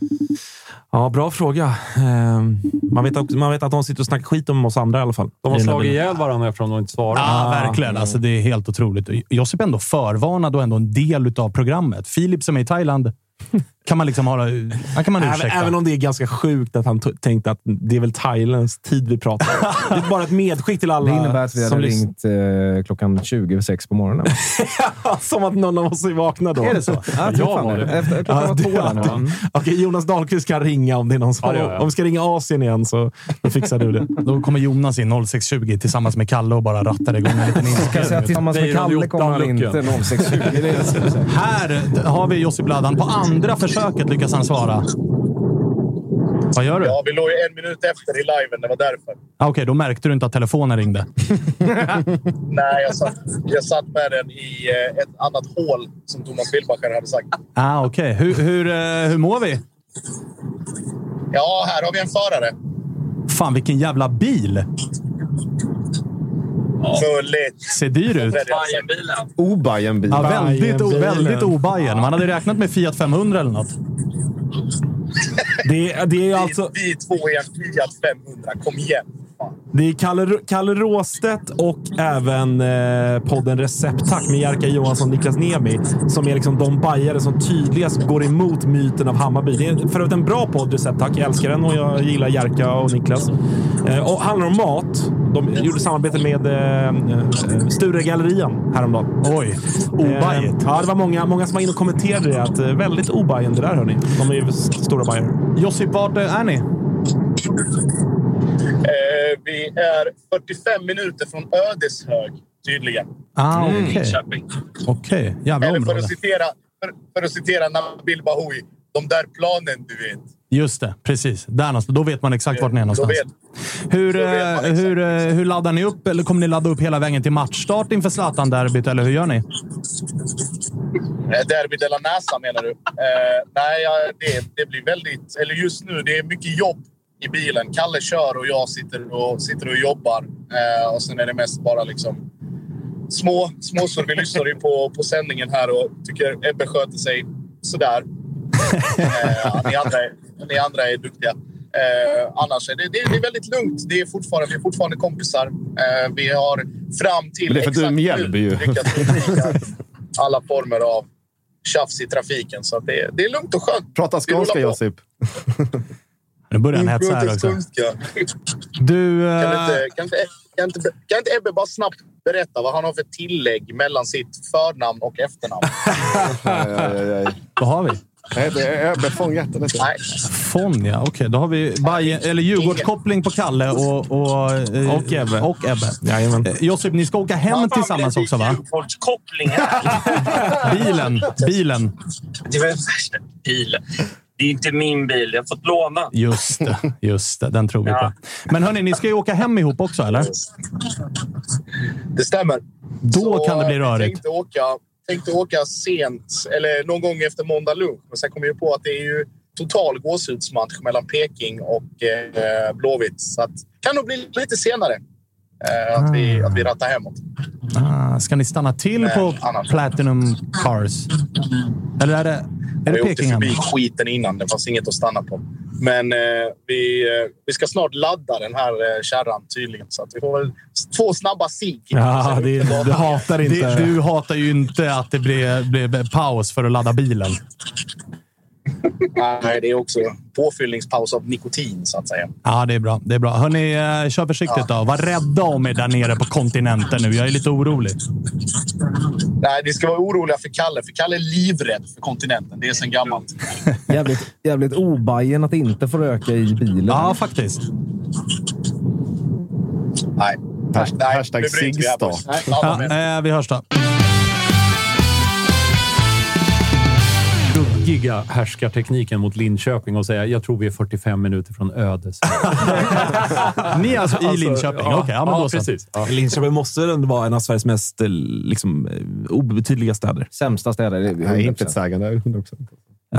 Ja, bra fråga. Ehm, man, vet också, man vet att de sitter och snackar skit om oss andra i alla fall. De har slagit ihjäl varandra eftersom de inte svarar. Ja, verkligen. Alltså, det är helt otroligt. Josip är ändå förvarnad och ändå en del av programmet. Filip som är i Thailand kan man liksom hålla... Kan man Även, ursäkta. även om det är ganska sjukt att han tänkte att det är väl thailändsk tid vi pratar om. *laughs* Det är bara ett medskick till alla Det innebär att vi som hade ringt eh, klockan 20 över sex på morgonen. *laughs* Som att någon av oss är vakna då. Är det så? Ja, jag var det. Efter, klockan var två där nu. ja. *laughs* Okej, Jonas Dahlqvist kan ringa om det är någon som... Ja, gör jag. om vi ska ringa Asien igen så då fixar du det. Då kommer Jonas in 06.20 tillsammans med Kalle och bara rattar igång en liten inspelning. tillsammans med Kalle kommer han inte 06.20. Det är det jag skulle säga. Här har vi Josip Ladan. På andra försöket lyckas han svara. Vad gör du? Ja, vi låg ju en minut efter i liven. Det var därför. Ah, Okej, då märkte du inte att telefonen ringde. *laughs* Nej, jag satt, jag satt med den i eh, ett annat hål, som Thomas Wilbacher hade sagt. Ah, Okej, hur, hur, eh, hur mår vi? Ja, här har vi en förare. Fan, vilken jävla bil! Fulligt. Ser dyr ut. Bajenbilen. Obajen-bil. Ja, väldigt, o, Bajen-bilen. väldigt obajen. Man hade räknat med Fiat 500 eller något. Det, är- det är alltså... Vi, vi två i en Fiat 500. Kom igen. Det är Kalle, Kalle Råstedt och även eh, podden Recept Tack med Jerka Johansson och Niklas Nemi som är liksom de bajare som tydligast går emot myten av Hammarby. Det är för övrigt en bra podd, Recept Tack. Jag älskar den och jag gillar Jerka och Niklas. Eh, och handlar om mat. De gjorde samarbete med eh, eh, Sturegallerian häromdagen. Oj, obajigt. Eh, ja, det var många, många som var inne och kommenterade det. Att, eh, väldigt obajen det där hörni. De är ju st- stora bajare. Josip, vart är ni? Eh, vi är 45 minuter från Ödeshög, tydligen. Ah. Okej, Linköping. Okej. jävla Eller för område. att citera, för, för att citera Nabil Bahoui. De där planen, du vet. Just det, precis. Där någonstans. Då vet man exakt vart ni är någonstans. vet, Hur, eh, hur, eh, hur laddar ni upp? Eller kommer ni ladda upp hela vägen till matchstart inför Zlatan-derbyt? Eller hur gör ni? Eh, Derby de la Nasa menar du? Eh, nej, det, det blir väldigt... Eller just nu, det är mycket jobb i bilen. Kalle kör och jag sitter och, sitter och jobbar. Eh, och sen är det mest bara liksom små småsor. Vi lyssnar ju på, på sändningen här och tycker Ebbe sköter sig sådär. Eh, ni, andra är, ni andra är duktiga. Eh, annars är det, det, det är väldigt lugnt. Det är fortfarande, vi är fortfarande kompisar. Eh, vi har fram till Men det är för att du är exakt Mjällby nu ju. lyckats undvika alla former av tjafs i trafiken. Så att det, det är lugnt och skönt. Prata skånska. Josip. Nu börjar han hetsa här också. Du... Kan eh, inte, kan, inte, kan, inte, kan inte Ebbe bara snabbt berätta vad han har för tillägg mellan sitt förnamn och efternamn? Aj, aj, aj, aj. Vad har vi? Nej, det är Ebbe von Hjärtan. heter det. Nej. Fon, ja. Okej, då har vi Bayern, eller Djurgårdskoppling på Kalle och, och, eh, Och Ebbe. Och Ebbe. Jajamän. Eh, Josip, ni ska åka hem tillsammans också, va? Djurgårdskoppling här. *laughs* *laughs* Bilen. Bilen. Det var värsta bilen. Det är inte min bil. Jag har fått låna. Just det. Just det. Den tror vi Ja. på. Men hörni, ni ska ju åka hem ihop också, eller? Det stämmer. Då Så, kan det bli rörigt. Tänkte åka, tänkte åka sent, eller någon gång efter måndag lunch. Men sen kom jag på att det är ju total gåshudsmatch mellan Peking och eh, Blåvitt. Så att, kan nog bli lite senare eh, att, vi, att vi rattar hemåt. Ah, ska ni stanna till Nej, på annars. Platinum Cars? Eller är det, är det Vi åkte förbi skiten innan. Det fanns inget att stanna på. Men eh, vi, eh, vi ska snart ladda den här eh, kärran tydligen. Så att vi får väl två snabba sik. Ja, det, du hatar inte... Det, du hatar ju inte att det blev, blev paus för att ladda bilen. Nej, det är också påfyllningspaus av nikotin, så att säga. Ja, det är bra. Det är bra. Hörni, eh, kör försiktigt då. Var rädda om er där nere på kontinenten nu. Jag är lite orolig. Nej, ni ska vara oroliga för Kalle, för Kalle är livrädd för kontinenten. Det är sen gammalt. Jävligt, jävligt obajen att inte få röka i bilen. Ja, faktiskt. Nej. Hashtag, Nej, hashtag nu bryter vi här, Sigstar. boys. Nej, alla med. Ja, eh, vi hörs då. Ruggiga härskartekniken mot Linköping och säga jag tror vi är 45 minuter från ödes. *laughs* Ni är alltså i Linköping? ja, Okej, ja, men ja, precis. Ja. Linköping måste ändå vara en av Sveriges mest eh, liksom, eh, obetydliga städer. Sämsta städer. det är Nej, 100%. intetsägande. 100%.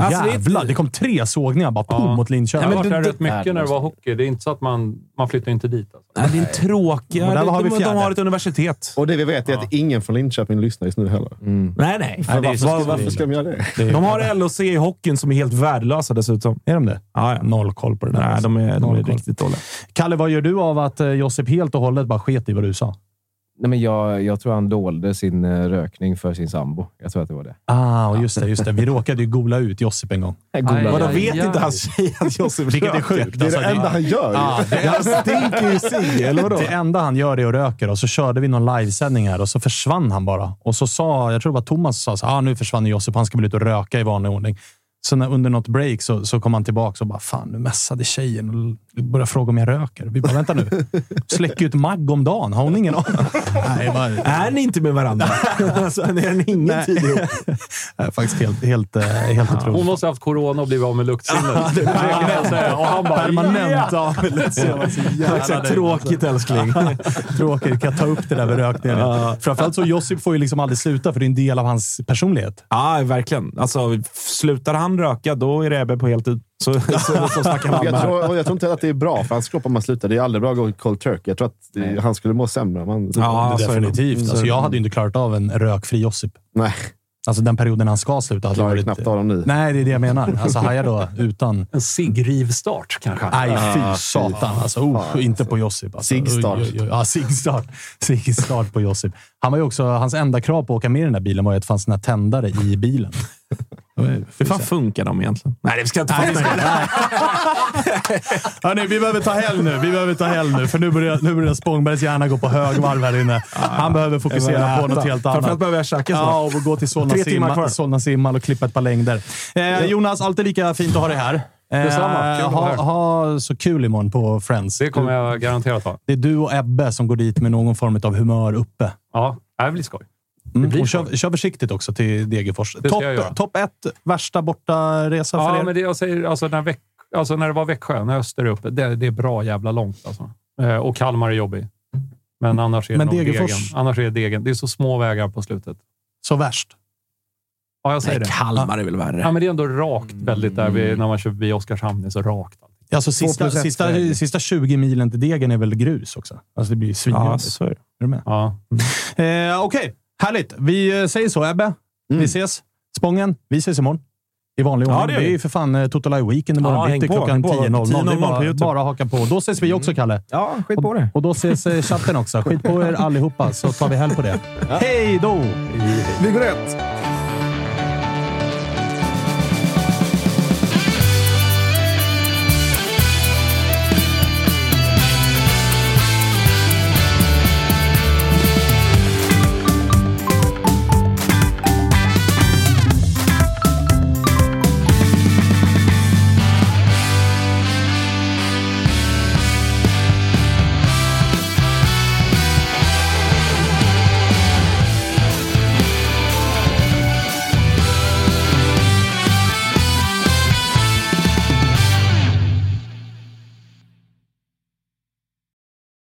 Alltså, det Jävlar, det kom tre sågningar bara pum, mot Linköping. Jag har varit du- rätt mycket när det var hockey. Det är inte så att man, man flyttar inte dit. Alltså. Nej, det är en tråkig... De, har vi de, fjärde. de har ett universitet. Och det vi vet är att ingen från Linköping lyssnar just nu heller. Nej, nej. Nej, det är så Var, skulle varför ska de göra det? De har *laughs* LOC i hockeyn som är helt värdelösa dessutom. Är de det? Ja, ja. Noll koll på det där. Nej, alltså. de är, de Noll är riktigt dåliga. Kalle, vad gör du av att eh, Josip helt och hållet bara sket i vad du sa? Nej, men jag, jag tror han dolde sin eh, rökning för sin sambo. Jag tror att det var det. Ah, och just det. Just det. Vi råkade ju gola ut Josip en gång. Vadå, aj, vet aj. inte hans tjej att Josef Vilket är röker? sjukt. Det är Alltså, det enda han gör. Ja, det, Han stinker ju cigg, eller *laughs* vadå? det enda han gör är att röka och så körde vi någon livesändning här och så försvann han bara. Och så sa, jag tror det var Thomas som sa så, ah, nu försvann Josip, han ska väl ut och röka i vanlig ordning. Så när, under något break så, så kom han tillbaka och bara, fan nu messade tjejen och började fråga om jag röker. Vi bara, vänta nu. Släcker ju ett magg om dagen. Har hon ingen aning? Nej, bara, Är ni inte med varandra? *laughs* alltså, är ni ingen tid ihop? *laughs* Nej, faktiskt helt, helt, eh, helt Hon otroligt. måste ha haft corona och blivit av med luktsinnet. Det. Och han bara Permanent ja! jävla Exakt, nöjd. tråkigt älskling. Tråkigt. Kan jag ta upp det där med rökningen? Framförallt så Josip får ju liksom aldrig sluta, för det är en del av hans personlighet. Ja, verkligen. Alltså, slutar han röka, då är det Ebbe på heltid. Så, så, så, så *laughs* snackar man Jag tror, och jag tror inte att det är bra för hans kropp om man slutar. Det är aldrig bra att gå cold turkey. Jag tror att det, han skulle må sämre om han... Ja. Definitivt. Så är Alltså, jag hade ju inte klarat av en rökfri Josip. Nej, Alltså den perioden han ska sluta hade klarar varit... knappt av dem nu. Nej, det är det jag menar. Alltså haja då utan... En ciggrivstart kanske. Nej, fy satan. Alltså, oh, inte på Josip. Alltså. Sigstart. Ja, sigstart. Sigstart på Josip. Han var ju också, hans enda krav på att åka med i den där bilen var ju att det fanns såna här tändare i bilen. Hur fan funkar de egentligen? Nej, det ska jag inte fastna i. nej. *laughs* Hörni, vi behöver ta helg nu. Vi behöver ta helg nu, för nu börjar, nu börjar Spångbergs hjärna gå på högvarv här inne. Han behöver fokusera på något helt Framförallt annat. behöver jag käka snart. Ja, och gå till Solna simma- Solna simhall och klippa ett par längder. Eh, Jonas, alltid lika fint att ha dig här. Eh, Detsamma. Vara ha, ha så kul imorgon på Friends. Det kommer jag garanterat ha. Det är du och Ebbe som går dit med någon form av humör uppe. Ja, det blir skoj. Mm. blir så. kör, kör försiktigt också till Degerfors. Topp top ett, värsta bortaresa för Ja, er? men det jag säger, alltså när, Väck, alltså när det var Växjö, när Öster är uppe, det, det är bra jävla långt. Alltså. Eh, och Kalmar är jobbig. Men annars är Men det Degerfors- degen. Annars är det degen. Det är så små vägar på slutet. Så värst? Ja, jag säger Nej, det. Kalmar är väl värre. Ja, men det är ändå rakt väldigt där vi, när man kör förbi Oskarshamn. Det är så rakt. Alltså, sista, sista, sista 20 milen till Degen är väl grus också? Alltså det blir ju Ja, svinjobbigt. så är det. är du med? Ja. *laughs* Eh, Okej, härligt. Vi eh, säger så, Ebbe. Vi ses. Spången, vi ses imorgon. I vanlig Ja, ordning. det det, gör är ju för fan eh, Toto Live Weekend imorgon Ja, bitti klockan häng på. 10.00. Det är 10.00 på bara, bara haka på. Då ses vi också, Kalle. Ja, skit på det. Och då ses eh, chatten också. Skit på er *laughs* allihopa, så tar vi helg på det. Hej då! Vi går rätt!